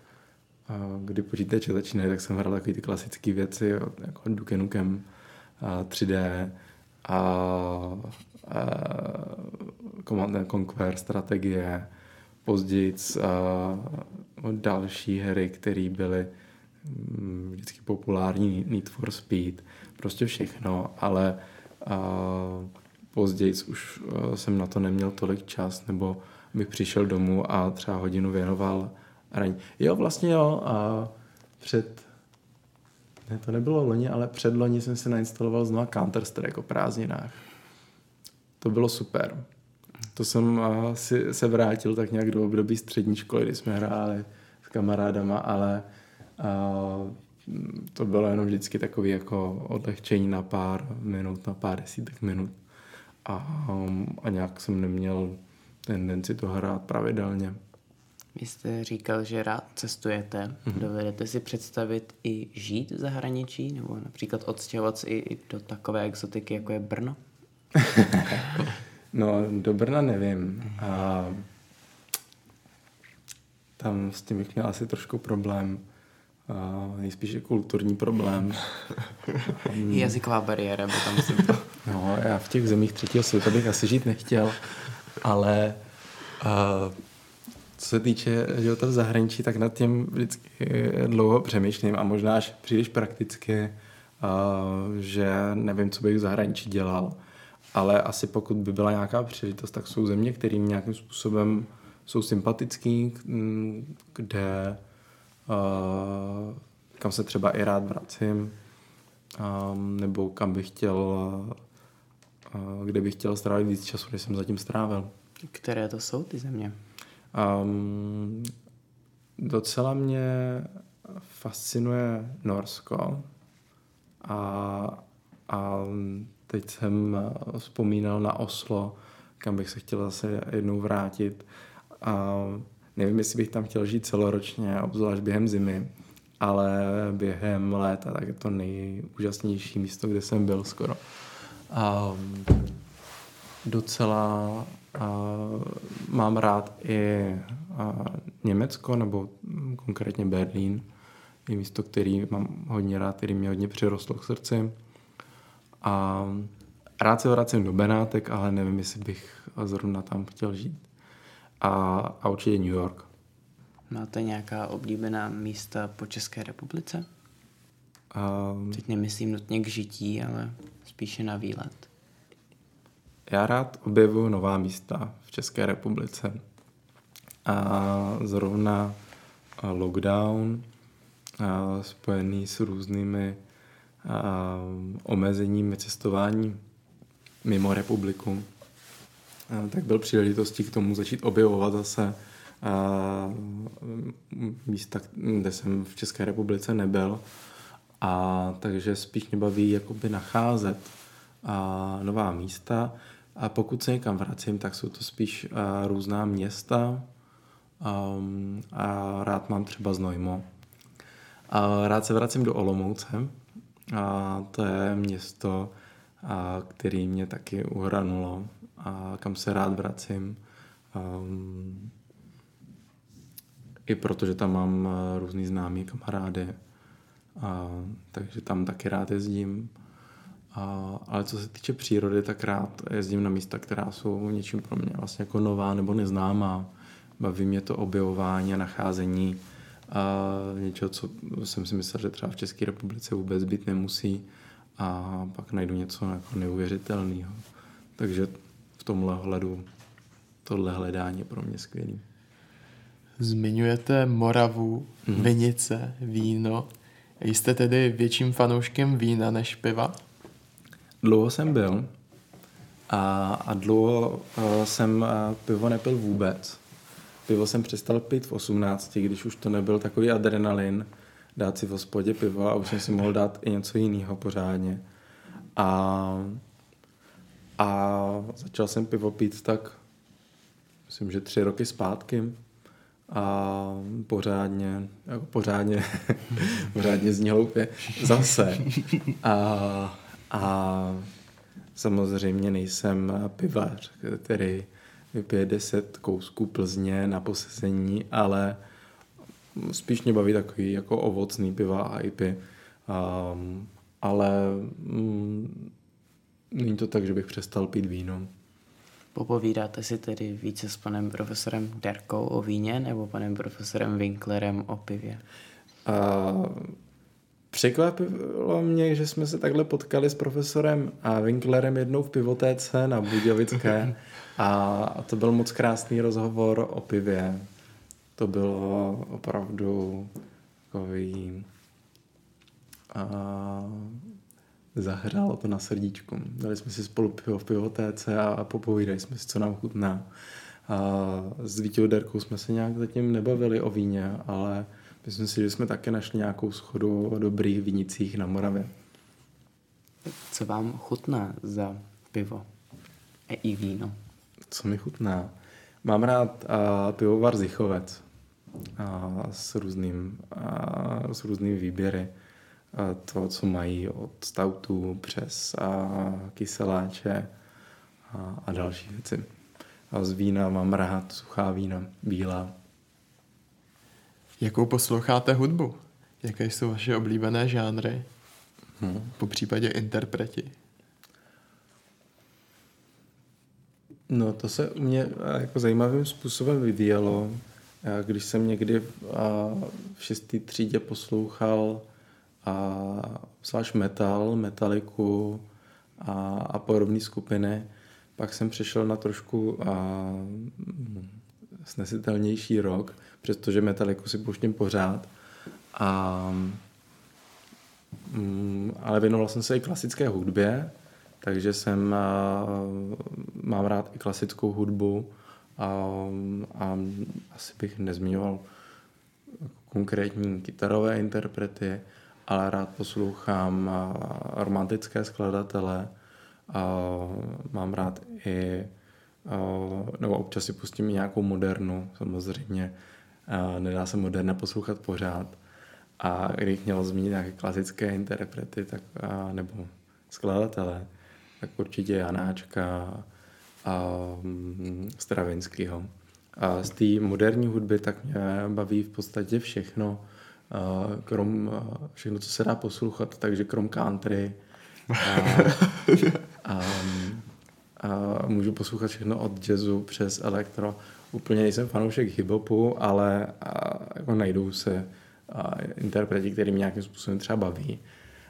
kdy počítače začínají, tak jsem hrál takové ty klasické věci jako Duke Nukem uh, 3D a uh, Command Conquer strategie, později další hry, které byly Mm, vždycky populární Need for Speed, prostě všechno, ale později už uh, jsem na to neměl tolik čas, nebo bych přišel domů a třeba hodinu věnoval hraní. Jo, vlastně jo, a před ne, to nebylo loni, ale před loni jsem si nainstaloval znovu Counter-Strike o prázdninách. To bylo super. To jsem uh, si se vrátil tak nějak do období střední školy, kdy jsme hráli s kamarádama, ale a to bylo jenom vždycky takový jako odlehčení na pár minut, na pár desítek minut. A, a nějak jsem neměl tendenci to hrát pravidelně. Vy jste říkal, že rád cestujete. Mm-hmm. Dovedete si představit i žít v zahraničí? Nebo například odstěhovat se i do takové exotiky, jako je Brno? no, do Brna nevím. A tam s tím bych měl asi trošku problém nejspíše kulturní problém. Jazyková bariéra, by tam myslím to. No, já v těch zemích třetího světa bych asi žít nechtěl, ale uh, co se týče života v zahraničí, tak nad tím vždycky dlouho přemýšlím a možná až příliš prakticky, uh, že nevím, co bych v zahraničí dělal. Ale asi pokud by byla nějaká příležitost, tak jsou země, kterým nějakým způsobem jsou sympatický, kde uh, kam se třeba i rád vracím, um, nebo kam bych chtěl, kde bych chtěl strávit víc času, než jsem zatím strávil. Které to jsou ty země? Um, docela mě fascinuje Norsko a, a teď jsem vzpomínal na Oslo, kam bych se chtěl zase jednou vrátit. A Nevím, jestli bych tam chtěl žít celoročně, obzvlášť během zimy, ale během léta tak je to nejúžasnější místo, kde jsem byl skoro. A docela uh, mám rád i Německo, nebo konkrétně Berlín. Je místo, který mám hodně rád, který mě hodně přirostlo k srdci. A rád se vracím do Benátek, ale nevím, jestli bych zrovna tam chtěl žít. A, a určitě New York. Máte nějaká oblíbená místa po České republice? Um, Teď nemyslím nutně k žití, ale spíše na výlet. Já rád objevuju nová místa v České republice. A zrovna lockdown spojený s různými omezeními cestování mimo republiku, tak byl příležitostí k tomu začít objevovat zase místa, kde jsem v České republice nebyl. A takže spíš mě baví jakoby nacházet a, nová místa. A pokud se někam vracím, tak jsou to spíš a, různá města. Um, a rád mám třeba Znojmo. A rád se vracím do Olomouce. A to je město, a, který mě taky uhranulo a kam se rád vracím. Um, I protože tam mám různý známý kamarády. A, takže tam taky rád jezdím. A, ale co se týče přírody, tak rád jezdím na místa, která jsou něčím pro mě vlastně jako nová nebo neznámá. Baví mě to objevování a nacházení a něčeho, co jsem si myslel, že třeba v České republice vůbec být nemusí a pak najdu něco jako neuvěřitelného. Takže v tomhle hledu tohle hledání je pro mě skvělý. Zmiňujete Moravu, mm-hmm. vinice, víno. Jste tedy větším fanouškem vína než piva? Dlouho jsem byl a, a dlouho uh, jsem uh, pivo nepil vůbec. Pivo jsem přestal pít v 18, když už to nebyl takový adrenalin, dát si v hospodě pivo a už jsem si mohl dát i něco jiného pořádně. A, a začal jsem pivo pít tak, myslím, že tři roky zpátky a pořádně, jako pořádně, pořádně zní hloupě, zase. A, a samozřejmě nejsem pivař, který vypije 10 kousků Plzně na posezení, ale spíš mě baví takový jako ovocný piva a IPy. Um, ale mm, není to tak, že bych přestal pít víno. Popovídáte si tedy více s panem profesorem Derkou o víně nebo panem profesorem Winklerem o pivě? Uh, Překvapilo mě, že jsme se takhle potkali s profesorem a Winklerem jednou v pivotéce na Budějovické a to byl moc krásný rozhovor o pivě. To bylo opravdu takový a zahrálo to na srdíčku. Dali jsme si spolu pivo v pivotéce a popovídali jsme si, co nám chutná. A s Vítěou Derkou jsme se nějak zatím nebavili o víně, ale Myslím si, že jsme také našli nějakou schodu o dobrých vinicích na Moravě. Co vám chutná za pivo a i víno? Co mi chutná? Mám rád uh, pivovar Zichovec uh, s, různým, uh, s různými výběry. Uh, to, co mají od stautů přes uh, kyseláče uh, a další věci. A z vína mám rád suchá vína, bílá. Jakou posloucháte hudbu? Jaké jsou vaše oblíbené žánry? Hmm. Po případě interpreti. No to se u mě jako zajímavým způsobem vyvíjelo. Když jsem někdy v, v šestý třídě poslouchal a zvlášť metal, metaliku a, a podobné skupiny, pak jsem přešel na trošku a, snesitelnější rok, přestože metaliku si pouštím pořád. A, mm, ale věnoval jsem se i klasické hudbě, takže jsem a, mám rád i klasickou hudbu a, a asi bych nezmiňoval konkrétní kytarové interprety, ale rád poslouchám romantické skladatele a mám rád i nebo občas si pustím i nějakou modernu, samozřejmě. Nedá se moderna poslouchat pořád. A kdybych měl zmínit nějaké klasické interprety tak, nebo skladatele, tak určitě Janáčka, um, Stravinského. A z té moderní hudby tak mě baví v podstatě všechno, uh, krom uh, všechno, co se dá poslouchat, takže krom country. A, a, a můžu poslouchat všechno od jazzu přes elektro. Úplně nejsem fanoušek hip-hopu, ale a, jako najdou se a, interpreti, který mě nějakým způsobem třeba baví.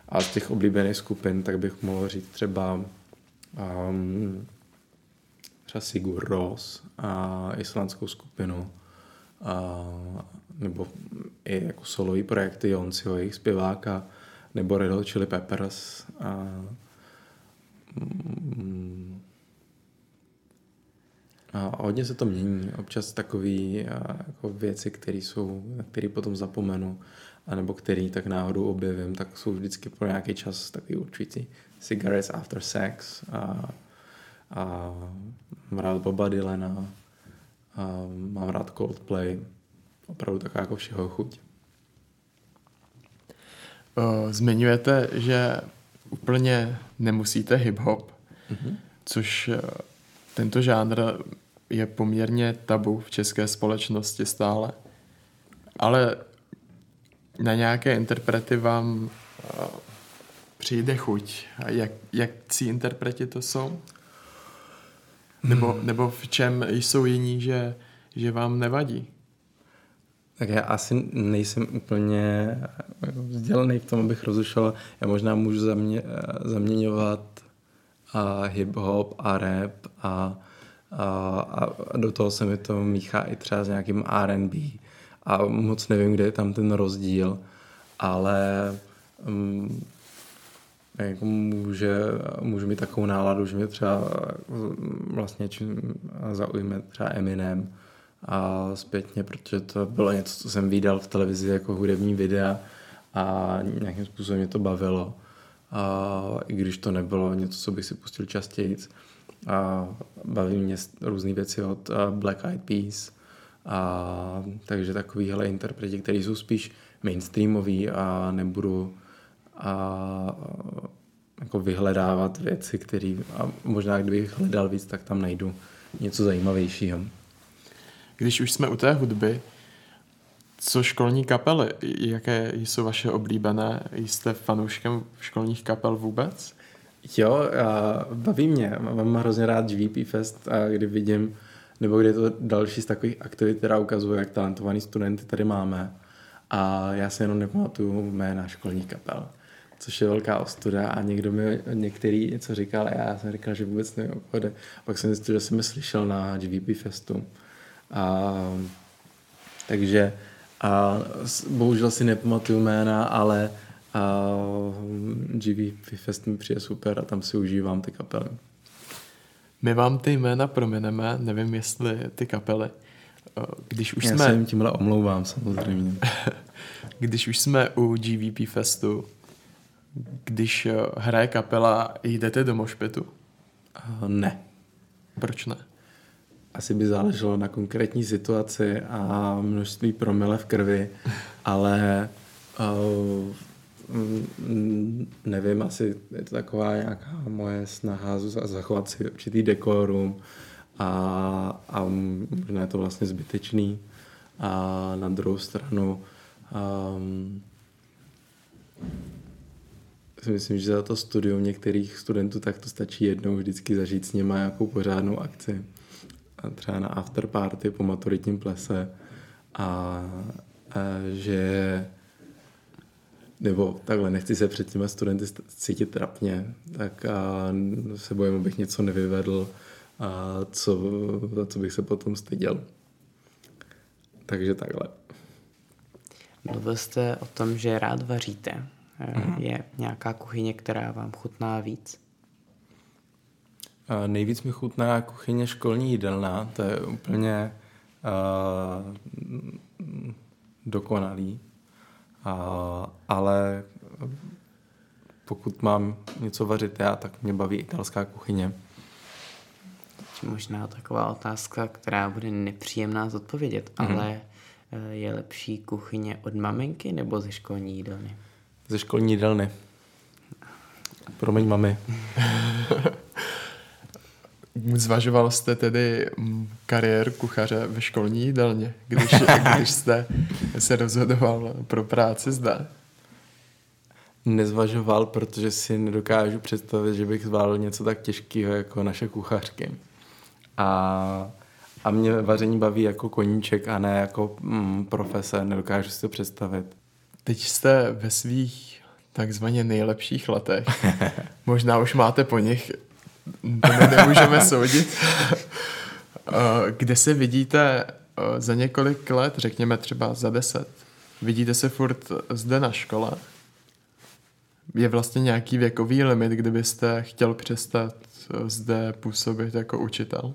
A z těch oblíbených skupin, tak bych mohl říct třeba um, třeba Sigur Ros a islandskou skupinu a, nebo i jako solový projekty Jonsiho, jejich zpěváka, nebo Red Hot Chili Peppers a, mm, a hodně se to mění. Občas takové jako věci, které jsou, které potom zapomenu, anebo který tak náhodou objevím, tak jsou vždycky pro nějaký čas takový určitý. Cigarettes After Sex a, a mám rád Boba Dylana a mám rád Coldplay. Opravdu taková jako všeho chuť. Zmiňujete, že úplně nemusíte hip-hop, mm-hmm. což tento žánr je poměrně tabu v české společnosti stále. Ale na nějaké interprety vám uh, přijde chuť. A jak, jak si interpreti to jsou? Nebo, hmm. nebo v čem jsou jiní, že, že vám nevadí? Tak já asi nejsem úplně vzdělaný v tom, abych rozlišoval. Já možná můžu zamě, zaměňovat a hip-hop a rap a, a, do toho se mi to míchá i třeba s nějakým R&B a moc nevím, kde je tam ten rozdíl, ale um, jako může, může mít takovou náladu, že mě třeba vlastně čím zaujme třeba Eminem a zpětně, protože to bylo něco, co jsem viděl v televizi jako hudební videa a nějakým způsobem mě to bavilo. A i když to nebylo něco, co bych si pustil častěji. A baví mě různé věci od Black Eyed Peas, a, takže takovýhle interpreti, který jsou spíš mainstreamový a nebudu a, jako vyhledávat věci, které a možná kdybych hledal víc, tak tam najdu něco zajímavějšího. Když už jsme u té hudby, co školní kapely? Jaké jsou vaše oblíbené? Jste fanouškem školních kapel vůbec? Jo, baví mě. Mám hrozně rád GVP Fest, a kdy vidím nebo kde je to další z takových aktivit, která ukazuje, jak talentovaný studenty tady máme. A já si jenom nepamatuju jména školních kapel, což je velká ostuda a někdo mi některý něco říkal a já jsem říkal, že vůbec nevím, o Pak jsem zjistil, že jsem je slyšel na GVP Festu. A, takže a bohužel si nepamatuju jména, ale a GVP Fest mi přijde super a tam si užívám ty kapely. My vám ty jména promineme, nevím jestli ty kapely. Když už Já jsme... se jim tímhle omlouvám samozřejmě. když už jsme u GVP Festu, když hraje kapela, jdete do mošpitu? Ne. Proč ne? Asi by záleželo na konkrétní situaci a množství promile v krvi, ale uh, Mm, nevím, asi je to taková nějaká moje snaha zachovat si určitý dekorum a, a možná je to vlastně zbytečný. A na druhou stranu um, si myslím, že za to studium některých studentů tak to stačí jednou vždycky zažít s nimi nějakou pořádnou akci. A třeba na afterparty po maturitním plese a, a že nebo takhle, nechci se před těma studenty cítit trapně, tak a se bojím, abych něco nevyvedl a co, za co bych se potom styděl. Takže takhle. Mluvil jste o tom, že rád vaříte. Mm. Je nějaká kuchyně, která vám chutná víc? A nejvíc mi chutná kuchyně školní jídelná, to je úplně uh, dokonalý. A, ale pokud mám něco vařit já, tak mě baví italská kuchyně. Možná taková otázka, která bude nepříjemná zodpovědět, mm-hmm. ale eh, je lepší kuchyně od maminky nebo ze školní jídelny? Ze školní jídelny. Promiň, mami. Zvažoval jste tedy mm, kariéru kuchaře ve školní jídelně, když, když jste se rozhodoval pro práci zde? Nezvažoval, protože si nedokážu představit, že bych zvládl něco tak těžkého jako naše kuchařky. A, a mě vaření baví jako koníček a ne jako mm, profese, nedokážu si to představit. Teď jste ve svých takzvaně nejlepších letech. Možná už máte po nich to nemůžeme soudit. Eh, kde se vidíte eh, za několik let, řekněme třeba za deset? Vidíte se furt zde na škole? Je vlastně nějaký věkový limit, kdybyste chtěl přestat eh, zde působit jako učitel?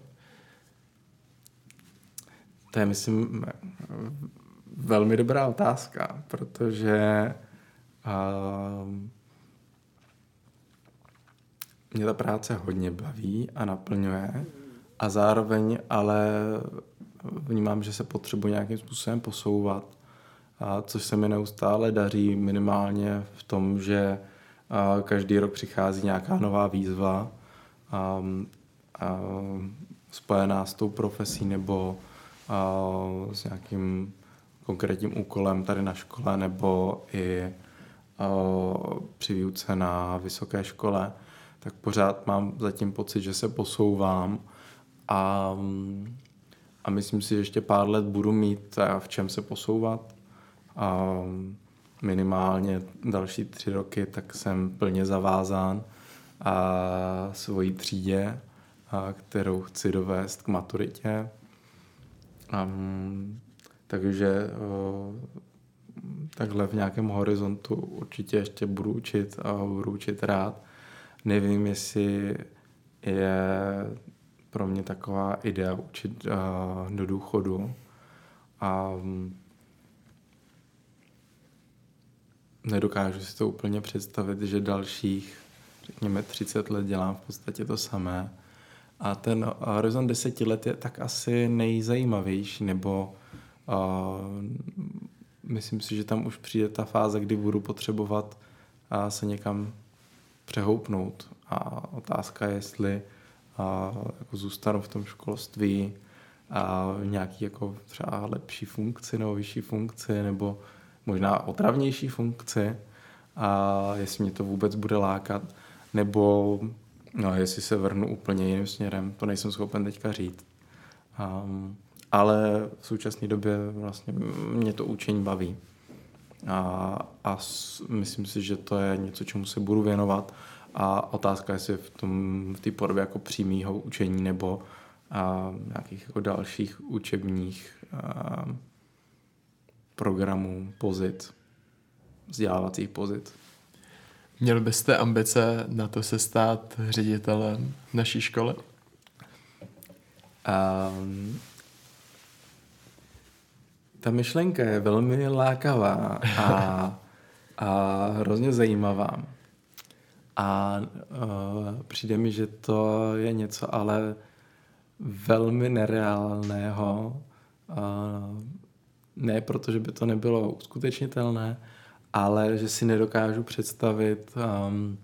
To je, myslím, velmi dobrá otázka, protože uh, mě ta práce hodně baví a naplňuje a zároveň ale vnímám, že se potřebuji nějakým způsobem posouvat, a což se mi neustále daří minimálně v tom, že každý rok přichází nějaká nová výzva a, a spojená s tou profesí nebo a, s nějakým konkrétním úkolem tady na škole nebo i a, při výuce na vysoké škole tak pořád mám zatím pocit, že se posouvám a, a myslím si, že ještě pár let budu mít v čem se posouvat. A minimálně další tři roky, tak jsem plně zavázán a svojí třídě, a kterou chci dovést k maturitě. A, takže o, takhle v nějakém horizontu určitě ještě budu učit a budu učit rád nevím, jestli je pro mě taková idea učit uh, do důchodu. A nedokážu si to úplně představit, že dalších, řekněme, 30 let dělám v podstatě to samé. A ten horizont deseti let je tak asi nejzajímavější, nebo uh, myslím si, že tam už přijde ta fáze, kdy budu potřebovat uh, se někam přehoupnout. A otázka je, jestli a, jako zůstanu v tom školství a v nějaký jako třeba lepší funkci nebo vyšší funkci nebo možná otravnější funkci a jestli mě to vůbec bude lákat nebo no, jestli se vrhnu úplně jiným směrem, to nejsem schopen teďka říct. Um, ale v současné době vlastně mě to učení baví. A, a myslím si, že to je něco, čemu se budu věnovat. A otázka je, jestli v tom v té podobě jako přímého učení nebo a, nějakých jako dalších učebních a, programů, pozit, vzdělávacích pozit. Měl byste ambice na to se stát ředitelem naší školy? Um, ta myšlenka je velmi lákavá a, a hrozně zajímavá. A uh, přijde mi, že to je něco ale velmi nereálného. Uh, ne proto, že by to nebylo uskutečnitelné, ale že si nedokážu představit, um,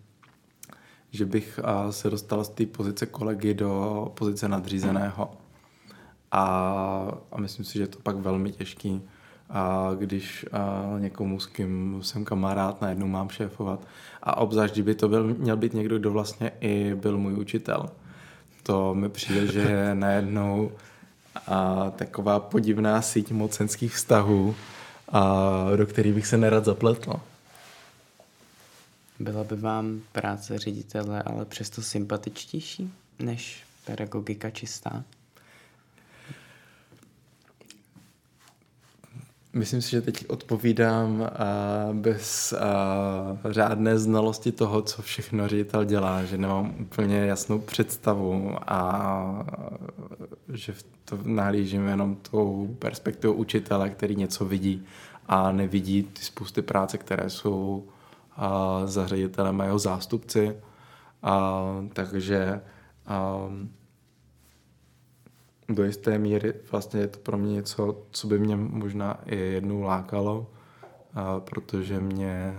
že bych uh, se dostal z té pozice kolegy do pozice nadřízeného. A, a myslím si, že je to pak velmi těžký, a když a někomu, s kým jsem kamarád, najednou mám šéfovat. A obzvlášť, kdyby to byl, měl být někdo, kdo vlastně i byl můj učitel. To mi přijde, že je najednou a, taková podivná síť mocenských vztahů, a, do kterých bych se nerad zapletl. Byla by vám práce ředitele ale přesto sympatičtější než pedagogika čistá? Myslím si, že teď odpovídám uh, bez uh, řádné znalosti toho, co všechno ředitel dělá, že nemám úplně jasnou představu a že to nahlížím jenom tou perspektivou učitele, který něco vidí a nevidí ty spousty práce, které jsou uh, za ředitelem a jeho zástupci. Takže do jisté míry vlastně je to pro mě něco, co by mě možná i jednou lákalo, a protože mě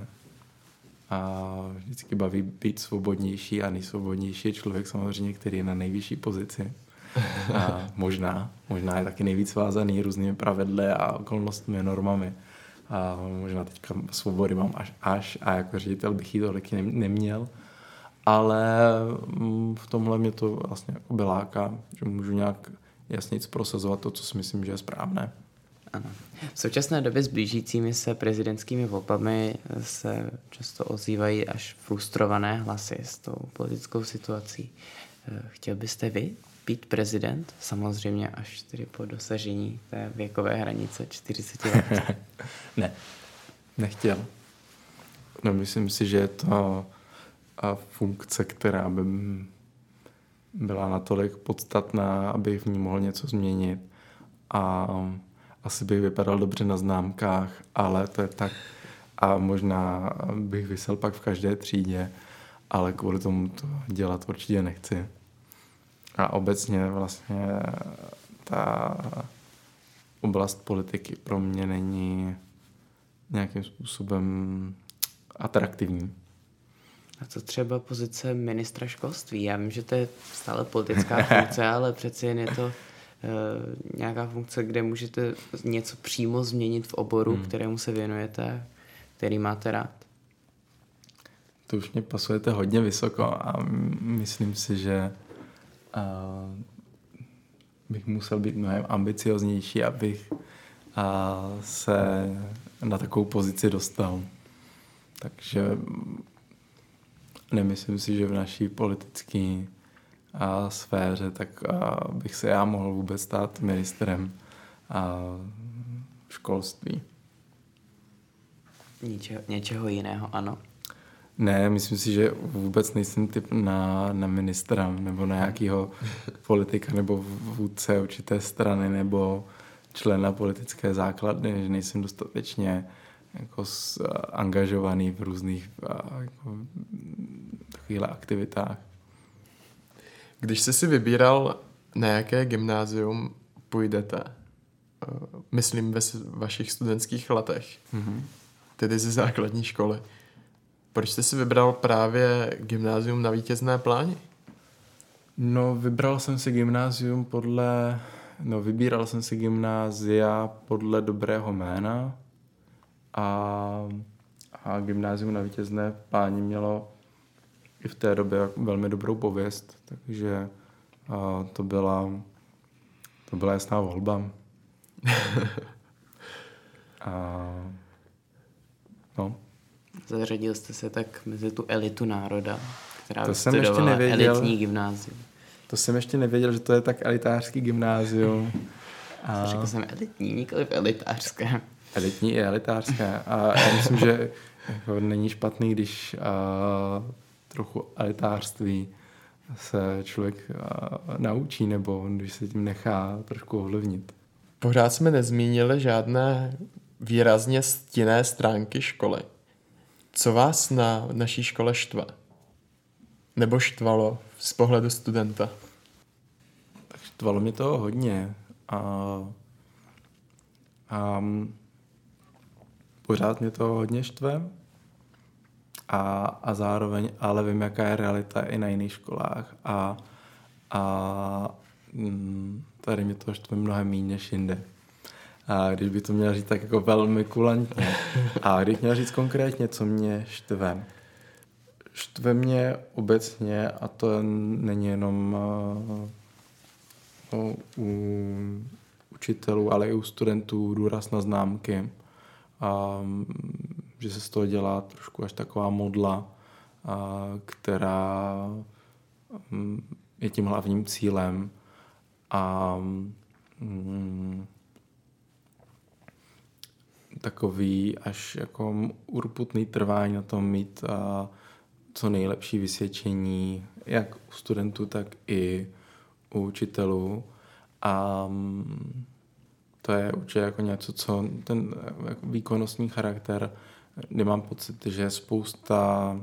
a vždycky baví být svobodnější a nejsvobodnější je člověk samozřejmě, který je na nejvyšší pozici. A možná, možná je taky nejvíc vázaný různými pravidly a okolnostmi, normami. A možná teďka svobody mám až až a jako ředitel bych ji tolik neměl. Ale mm, v tomhle mě to vlastně jako láká, že můžu nějak jasně prosazovat to, co si myslím, že je správné. Ano. V současné době s blížícími se prezidentskými volbami se často ozývají až frustrované hlasy s tou politickou situací. Eh, chtěl byste vy být prezident? Samozřejmě až tedy po dosažení té věkové hranice 40 let. ne, nechtěl. No, myslím si, že je to funkce, která by byla natolik podstatná, aby v ní mohl něco změnit. A asi bych vypadal dobře na známkách, ale to je tak. A možná bych vysel pak v každé třídě, ale kvůli tomu to dělat určitě nechci. A obecně vlastně ta oblast politiky pro mě není nějakým způsobem atraktivní. A co třeba pozice ministra školství? Já vím, že to je stále politická funkce, ale přeci jen je to uh, nějaká funkce, kde můžete něco přímo změnit v oboru, hmm. kterému se věnujete, který máte rád. To už mě pasujete hodně vysoko a myslím si, že uh, bych musel být mnohem ambicioznější, abych uh, se na takovou pozici dostal. Takže nemyslím si, že v naší politické a sféře, tak a bych se já mohl vůbec stát ministrem a školství. Něčeho, něčeho jiného, ano? Ne, myslím si, že vůbec nejsem typ na, na ministra nebo na nějakého politika nebo vůdce určité strany nebo člena politické základny, že nejsem dostatečně jako s, angažovaný v různých jako, takovýchhle aktivitách. Když jsi si vybíral, na jaké gymnázium půjdete, eh, myslím ve vašich studentských letech, mm-hmm. tedy ze základní školy, proč jste si vybral právě gymnázium na vítězné pláni? No, vybral jsem si gymnázium podle, no, vybíral jsem si gymnázia podle dobrého jména a, a gymnázium na vítězné pláni mělo i v té době velmi dobrou pověst, takže a to byla to byla jasná volba. a, no. Zařadil jste se tak mezi tu elitu národa, která to jsem ještě nevěděl, elitní gymnázium. To jsem ještě nevěděl, že to je tak elitářský gymnázium. A... Řekl jsem elitní, nikoliv elitářské. Elitní i elitářské. A já myslím, že jako není špatný, když a, trochu elitářství se člověk naučí nebo když se tím nechá trošku ovlivnit. Pořád jsme nezmínili žádné výrazně stinné stránky školy. Co vás na naší škole štve? Nebo štvalo z pohledu studenta? Tak štvalo mě to hodně. A, a pořád mě to hodně štve a, a zároveň ale vím, jaká je realita i na jiných školách a, a mm, tady mě to štve mnohem méně než jinde. A když by to měl říct tak jako velmi kulantně. A když měl říct konkrétně, co mě štve. Štve mě obecně, a to není jenom uh, u učitelů, ale i u studentů důraz na známky. Um, že se z toho dělá trošku až taková modla, a, která mm, je tím hlavním cílem a mm, takový až jako urputný trvání na tom mít a, co nejlepší vysvědčení, jak u studentů, tak i u učitelů. A mm, to je určitě jako něco, co ten jako výkonnostní charakter nemám pocit, že spousta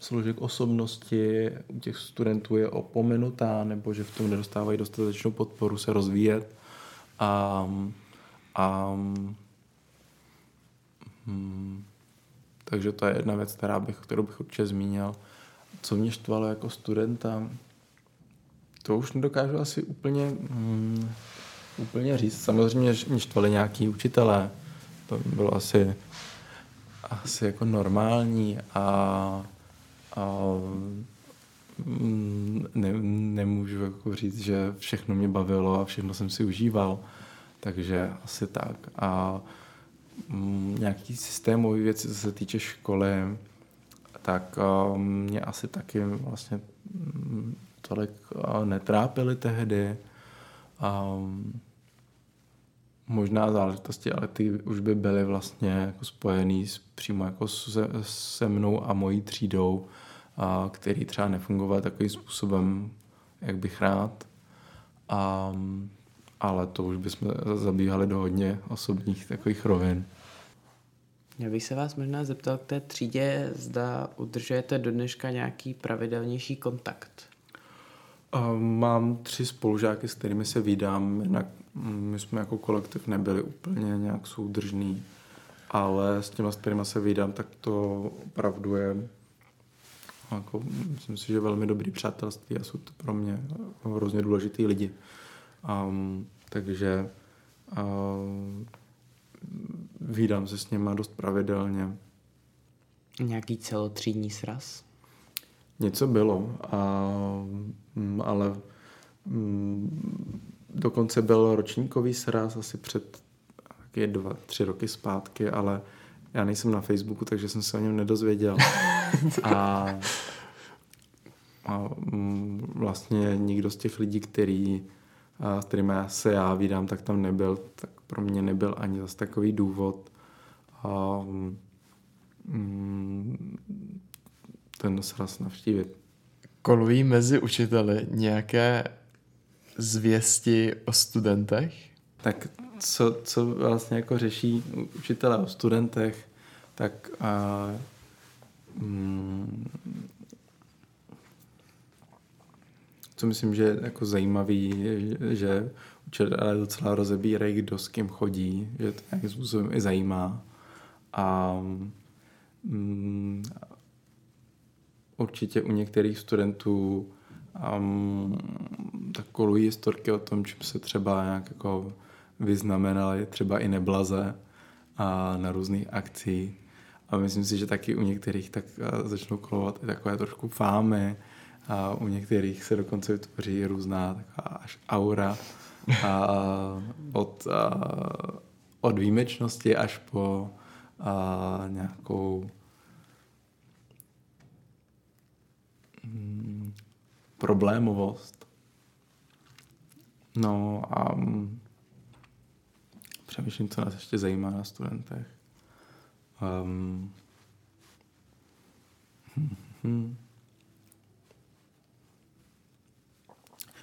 složek osobnosti u těch studentů je opomenutá, nebo že v tom nedostávají dostatečnou podporu se rozvíjet. A, a hmm, takže to je jedna věc, která bych, kterou bych určitě zmínil. Co mě štvalo jako studenta, to už nedokážu asi úplně, hmm, úplně říct. Samozřejmě mě štvali nějaký učitelé, to bylo asi, asi jako normální a, a mm, ne, nemůžu jako říct, že všechno mě bavilo a všechno jsem si užíval, takže asi tak. A mm, nějaký systémový věci, co se týče školy, tak mě asi taky vlastně mm, tolik netrápily tehdy. Um, možná záležitosti, ale ty už by byly vlastně jako spojený s, přímo jako se, se mnou a mojí třídou, a, který třeba nefungoval takovým způsobem, jak bych rád. A, ale to už bychom zabíhali do hodně osobních takových rovin. Já bych se vás možná zeptal k té třídě, zda udržujete do dneška nějaký pravidelnější kontakt. Mám tři spolužáky, s kterými se vydám. Jednak my jsme jako kolektiv nebyli úplně nějak soudržný, ale s těma, s kterými se vydám, tak to opravdu je jako, myslím si, že velmi dobrý přátelství a jsou to pro mě hrozně důležitý lidi. Um, takže um, vídám se s nimi dost pravidelně. Nějaký celotřídní sraz? Něco bylo, a, mm, ale mm, dokonce byl ročníkový sraz asi před taky dva, tři roky zpátky, ale já nejsem na Facebooku, takže jsem se o něm nedozvěděl. a, a mm, vlastně nikdo z těch lidí, který, s kterými se já vydám, tak tam nebyl, tak pro mě nebyl ani zase takový důvod. A, mm, ten sraz navštívit. Kolují mezi učiteli nějaké zvěsti o studentech? Tak co, co vlastně jako řeší učitele o studentech, tak a, mm, co myslím, že je jako zajímavý, je, že učitelé docela rozebírají, kdo s kým chodí, že to nějakým způsobem i zajímá. A mm, určitě u některých studentů um, tak kolují historky o tom, čím se třeba nějak jako vyznamenali třeba i neblaze a na různých akcích. A myslím si, že taky u některých tak začnou kolovat i takové trošku fámy a u některých se dokonce vytvoří různá taková až aura a od, a, od výjimečnosti až po a, nějakou mm, problémovost. No a um, přemýšlím, co nás ještě zajímá na studentech. Um.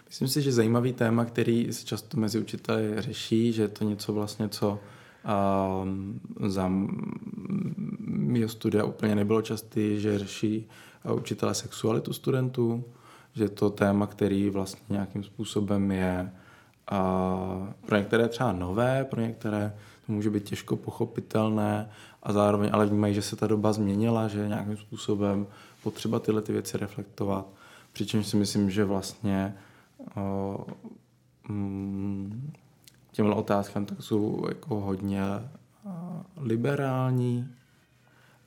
Myslím si, že zajímavý téma, který se často mezi učiteli řeší, že je to něco vlastně, co um, za mého studia úplně nebylo častý, že řeší učitele sexualitu studentů, že to téma, který vlastně nějakým způsobem je a pro některé třeba nové, pro některé to může být těžko pochopitelné a zároveň ale vnímají, že se ta doba změnila, že nějakým způsobem potřeba tyhle ty věci reflektovat. Přičemž si myslím, že vlastně o, mm, těmhle otázkám tak jsou jako hodně liberální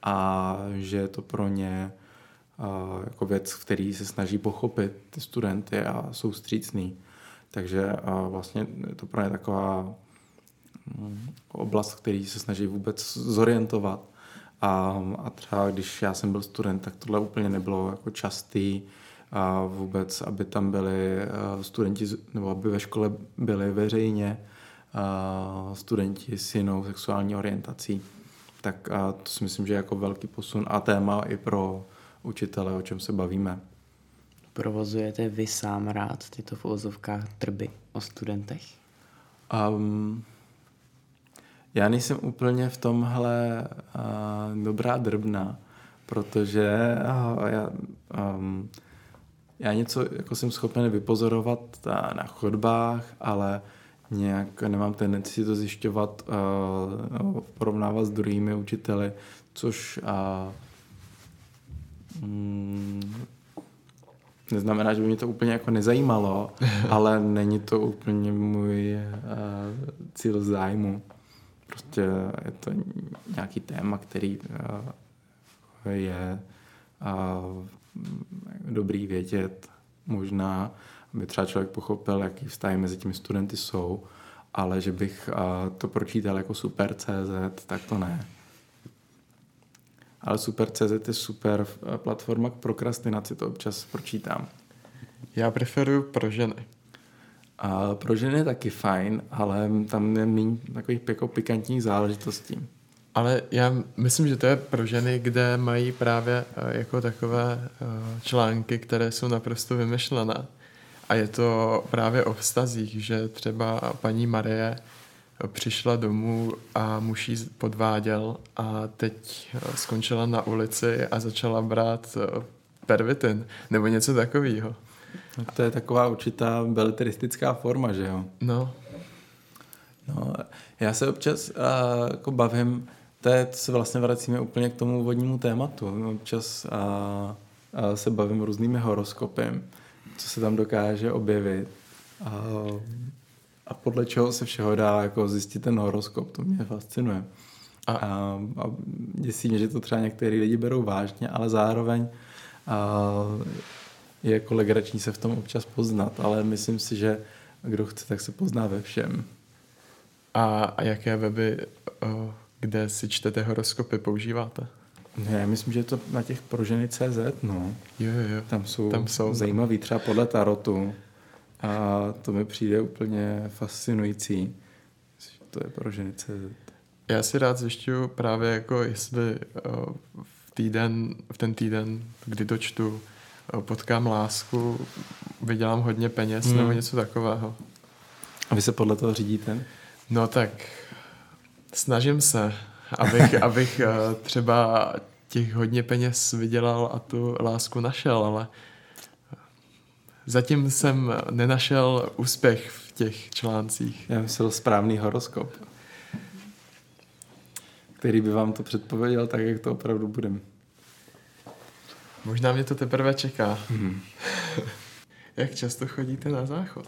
a že je to pro ně jako věc, který se snaží pochopit ty studenty a jsou střícný. Takže vlastně je to pro ně taková mm, oblast, který se snaží vůbec zorientovat. A, a třeba když já jsem byl student, tak tohle úplně nebylo jako častý a vůbec, aby tam byli studenti, nebo aby ve škole byli veřejně studenti s jinou sexuální orientací. Tak a to si myslím, že je jako velký posun a téma i pro učitele, o čem se bavíme. Provozujete vy sám rád tyto v uvozovkách trby o studentech? Um, já nejsem úplně v tomhle uh, dobrá drbna, protože uh, já, um, já něco jako jsem schopen vypozorovat na chodbách, ale nějak nemám tendenci si to zjišťovat, uh, porovnávat s druhými učiteli, což uh, mm, neznamená, že by mě to úplně jako nezajímalo, ale není to úplně můj uh, cíl zájmu. Prostě je to nějaký téma, který uh, je uh, dobrý vědět možná, aby třeba člověk pochopil, jaký vztahy mezi těmi studenty jsou, ale že bych uh, to pročítal jako super CZ, tak to ne. Ale super CZ je super platforma k prokrastinaci, to občas pročítám. Já preferuju pro ženy. A pro ženy je taky fajn, ale tam je méně takových jako pikantních záležitostí. Ale já myslím, že to je pro ženy, kde mají právě eh, jako takové eh, články, které jsou naprosto vymyšlené. A je to právě o vztazích, že třeba paní Marie přišla domů a muž jí podváděl a teď eh, skončila na ulici a začala brát pervitin nebo něco takového. To je taková určitá beletristická forma, že jo? No. No, já se občas uh, jako bavím, to, je, to se vlastně vracíme úplně k tomu úvodnímu tématu. Občas uh, uh, se bavím různými horoskopy, co se tam dokáže objevit. Uh, a podle čeho se všeho dá jako zjistit ten horoskop, to mě fascinuje. A, a, a děsí mě, že to třeba některý lidi berou vážně, ale zároveň uh, je jako legrační se v tom občas poznat, ale myslím si, že kdo chce, tak se pozná ve všem. A, a jaké weby, o, kde si čtete horoskopy, používáte? Ne, myslím, že je to na těch proženy CZ, no. Jo, jo, jo. Tam jsou, Tam jsou zajímavý, třeba podle tarotu. A to mi přijde úplně fascinující. To je proženy CZ. Já si rád zjišťuju právě jako, jestli o, v týden, v ten týden, kdy dočtu potkám lásku, vydělám hodně peněz hmm. nebo něco takového. A vy se podle toho řídíte? No tak snažím se, abych, abych eh, třeba těch hodně peněz vydělal a tu lásku našel, ale zatím jsem nenašel úspěch v těch článcích. Já myslel správný horoskop, který by vám to předpověděl tak, jak to opravdu budeme. Možná mě to teprve čeká. Hmm. Jak často chodíte na záchod?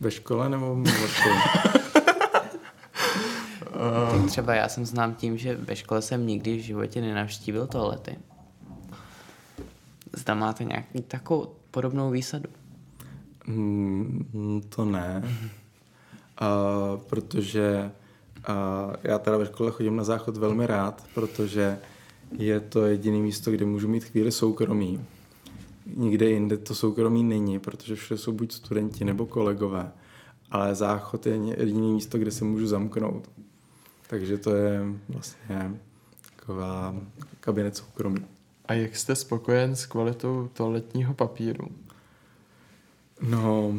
Ve škole nebo ve škole? uh... Třeba já jsem znám tím, že ve škole jsem nikdy v životě nenavštívil toalety. Zda máte nějakou takovou podobnou výsadu? Mm, to ne. Uh, protože uh, já teda ve škole chodím na záchod velmi rád, protože je to jediné místo, kde můžu mít chvíli soukromí. Nikde jinde to soukromí není, protože všude jsou buď studenti nebo kolegové, ale záchod je jediné místo, kde se můžu zamknout. Takže to je vlastně taková kabinet soukromí. A jak jste spokojen s kvalitou toaletního papíru? No,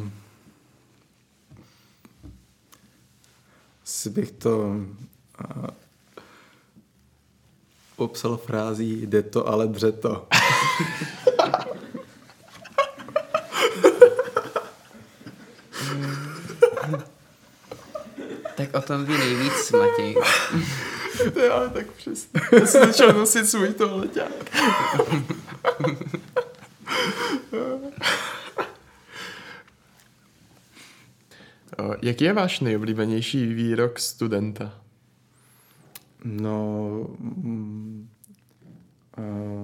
si bych to popsal frází jde to, ale dře to. tak o tom ví nejvíc, Matěj. to je ale tak přesně. Já jsem začal nosit svůj toaleťák. Jaký je váš nejoblíbenější výrok studenta? No, mm,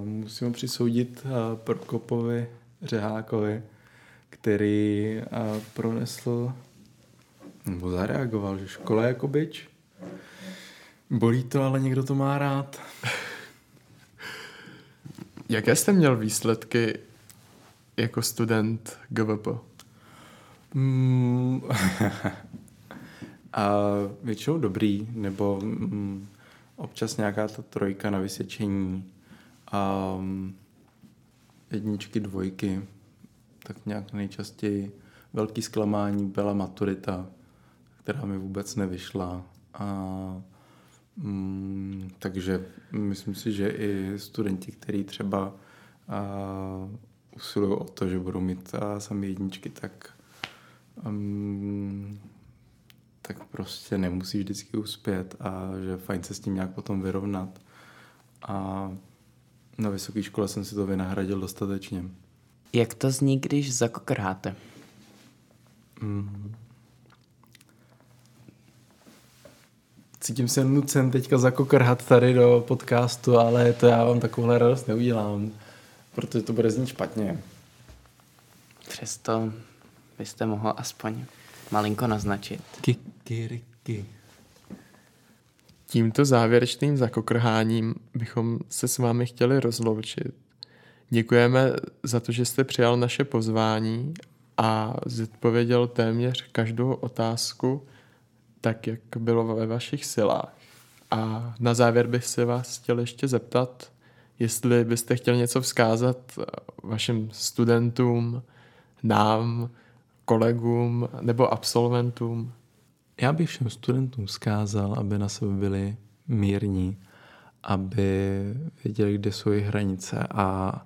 musím přisoudit uh, Prokopovi Řehákovi, který uh, pronesl nebo zareagoval, že škola jako byč. Bolí to, ale někdo to má rád. Jaké jste měl výsledky jako student GVP? Mm, a většinou dobrý, nebo mm, občas nějaká ta trojka na vysvědčení a um, jedničky, dvojky, tak nějak nejčastěji velký zklamání byla maturita, která mi vůbec nevyšla. A, mm, takže myslím si, že i studenti, kteří třeba a, usilují o to, že budou mít a, sami jedničky, tak um, tak prostě nemusí vždycky uspět a že fajn se s tím nějak potom vyrovnat. A na vysoké škole jsem si to vynahradil dostatečně. Jak to zní, když zakokrháte? Mm. Cítím se nucen teďka zakokrhat tady do podcastu, ale to já vám takovouhle radost neudělám, protože to bude znít špatně. Přesto byste mohl aspoň malinko naznačit. Kikiriky. Tímto závěrečným zakokrháním bychom se s vámi chtěli rozloučit. Děkujeme za to, že jste přijal naše pozvání a zodpověděl téměř každou otázku tak, jak bylo ve vašich silách. A na závěr bych se vás chtěl ještě zeptat, jestli byste chtěl něco vzkázat vašim studentům, nám, kolegům nebo absolventům. Já bych všem studentům vzkázal, aby na sebe byli mírní, aby věděli, kde jsou jejich hranice a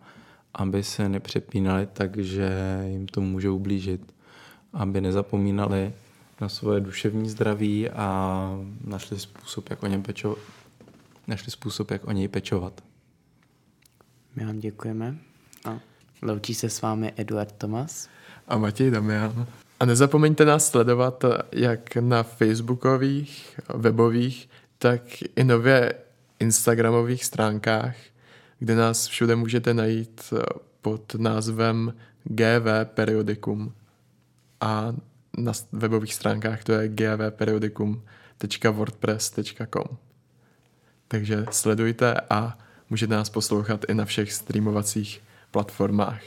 aby se nepřepínali tak, že jim to může ublížit. Aby nezapomínali na svoje duševní zdraví a našli způsob, jak o něm pečovat. Našli způsob, jak o něj pečovat. My vám děkujeme a loučí se s vámi Eduard Tomas a Matěj Damian. A nezapomeňte nás sledovat jak na facebookových, webových, tak i nově instagramových stránkách, kde nás všude můžete najít pod názvem GV Periodikum. A na webových stránkách to je gvperiodikum.wordpress.com. Takže sledujte a můžete nás poslouchat i na všech streamovacích platformách.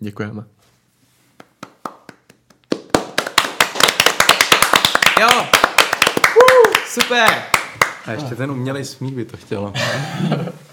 Děkujeme. Jo! Uh, super! A ještě ten umělej smích by to chtělo.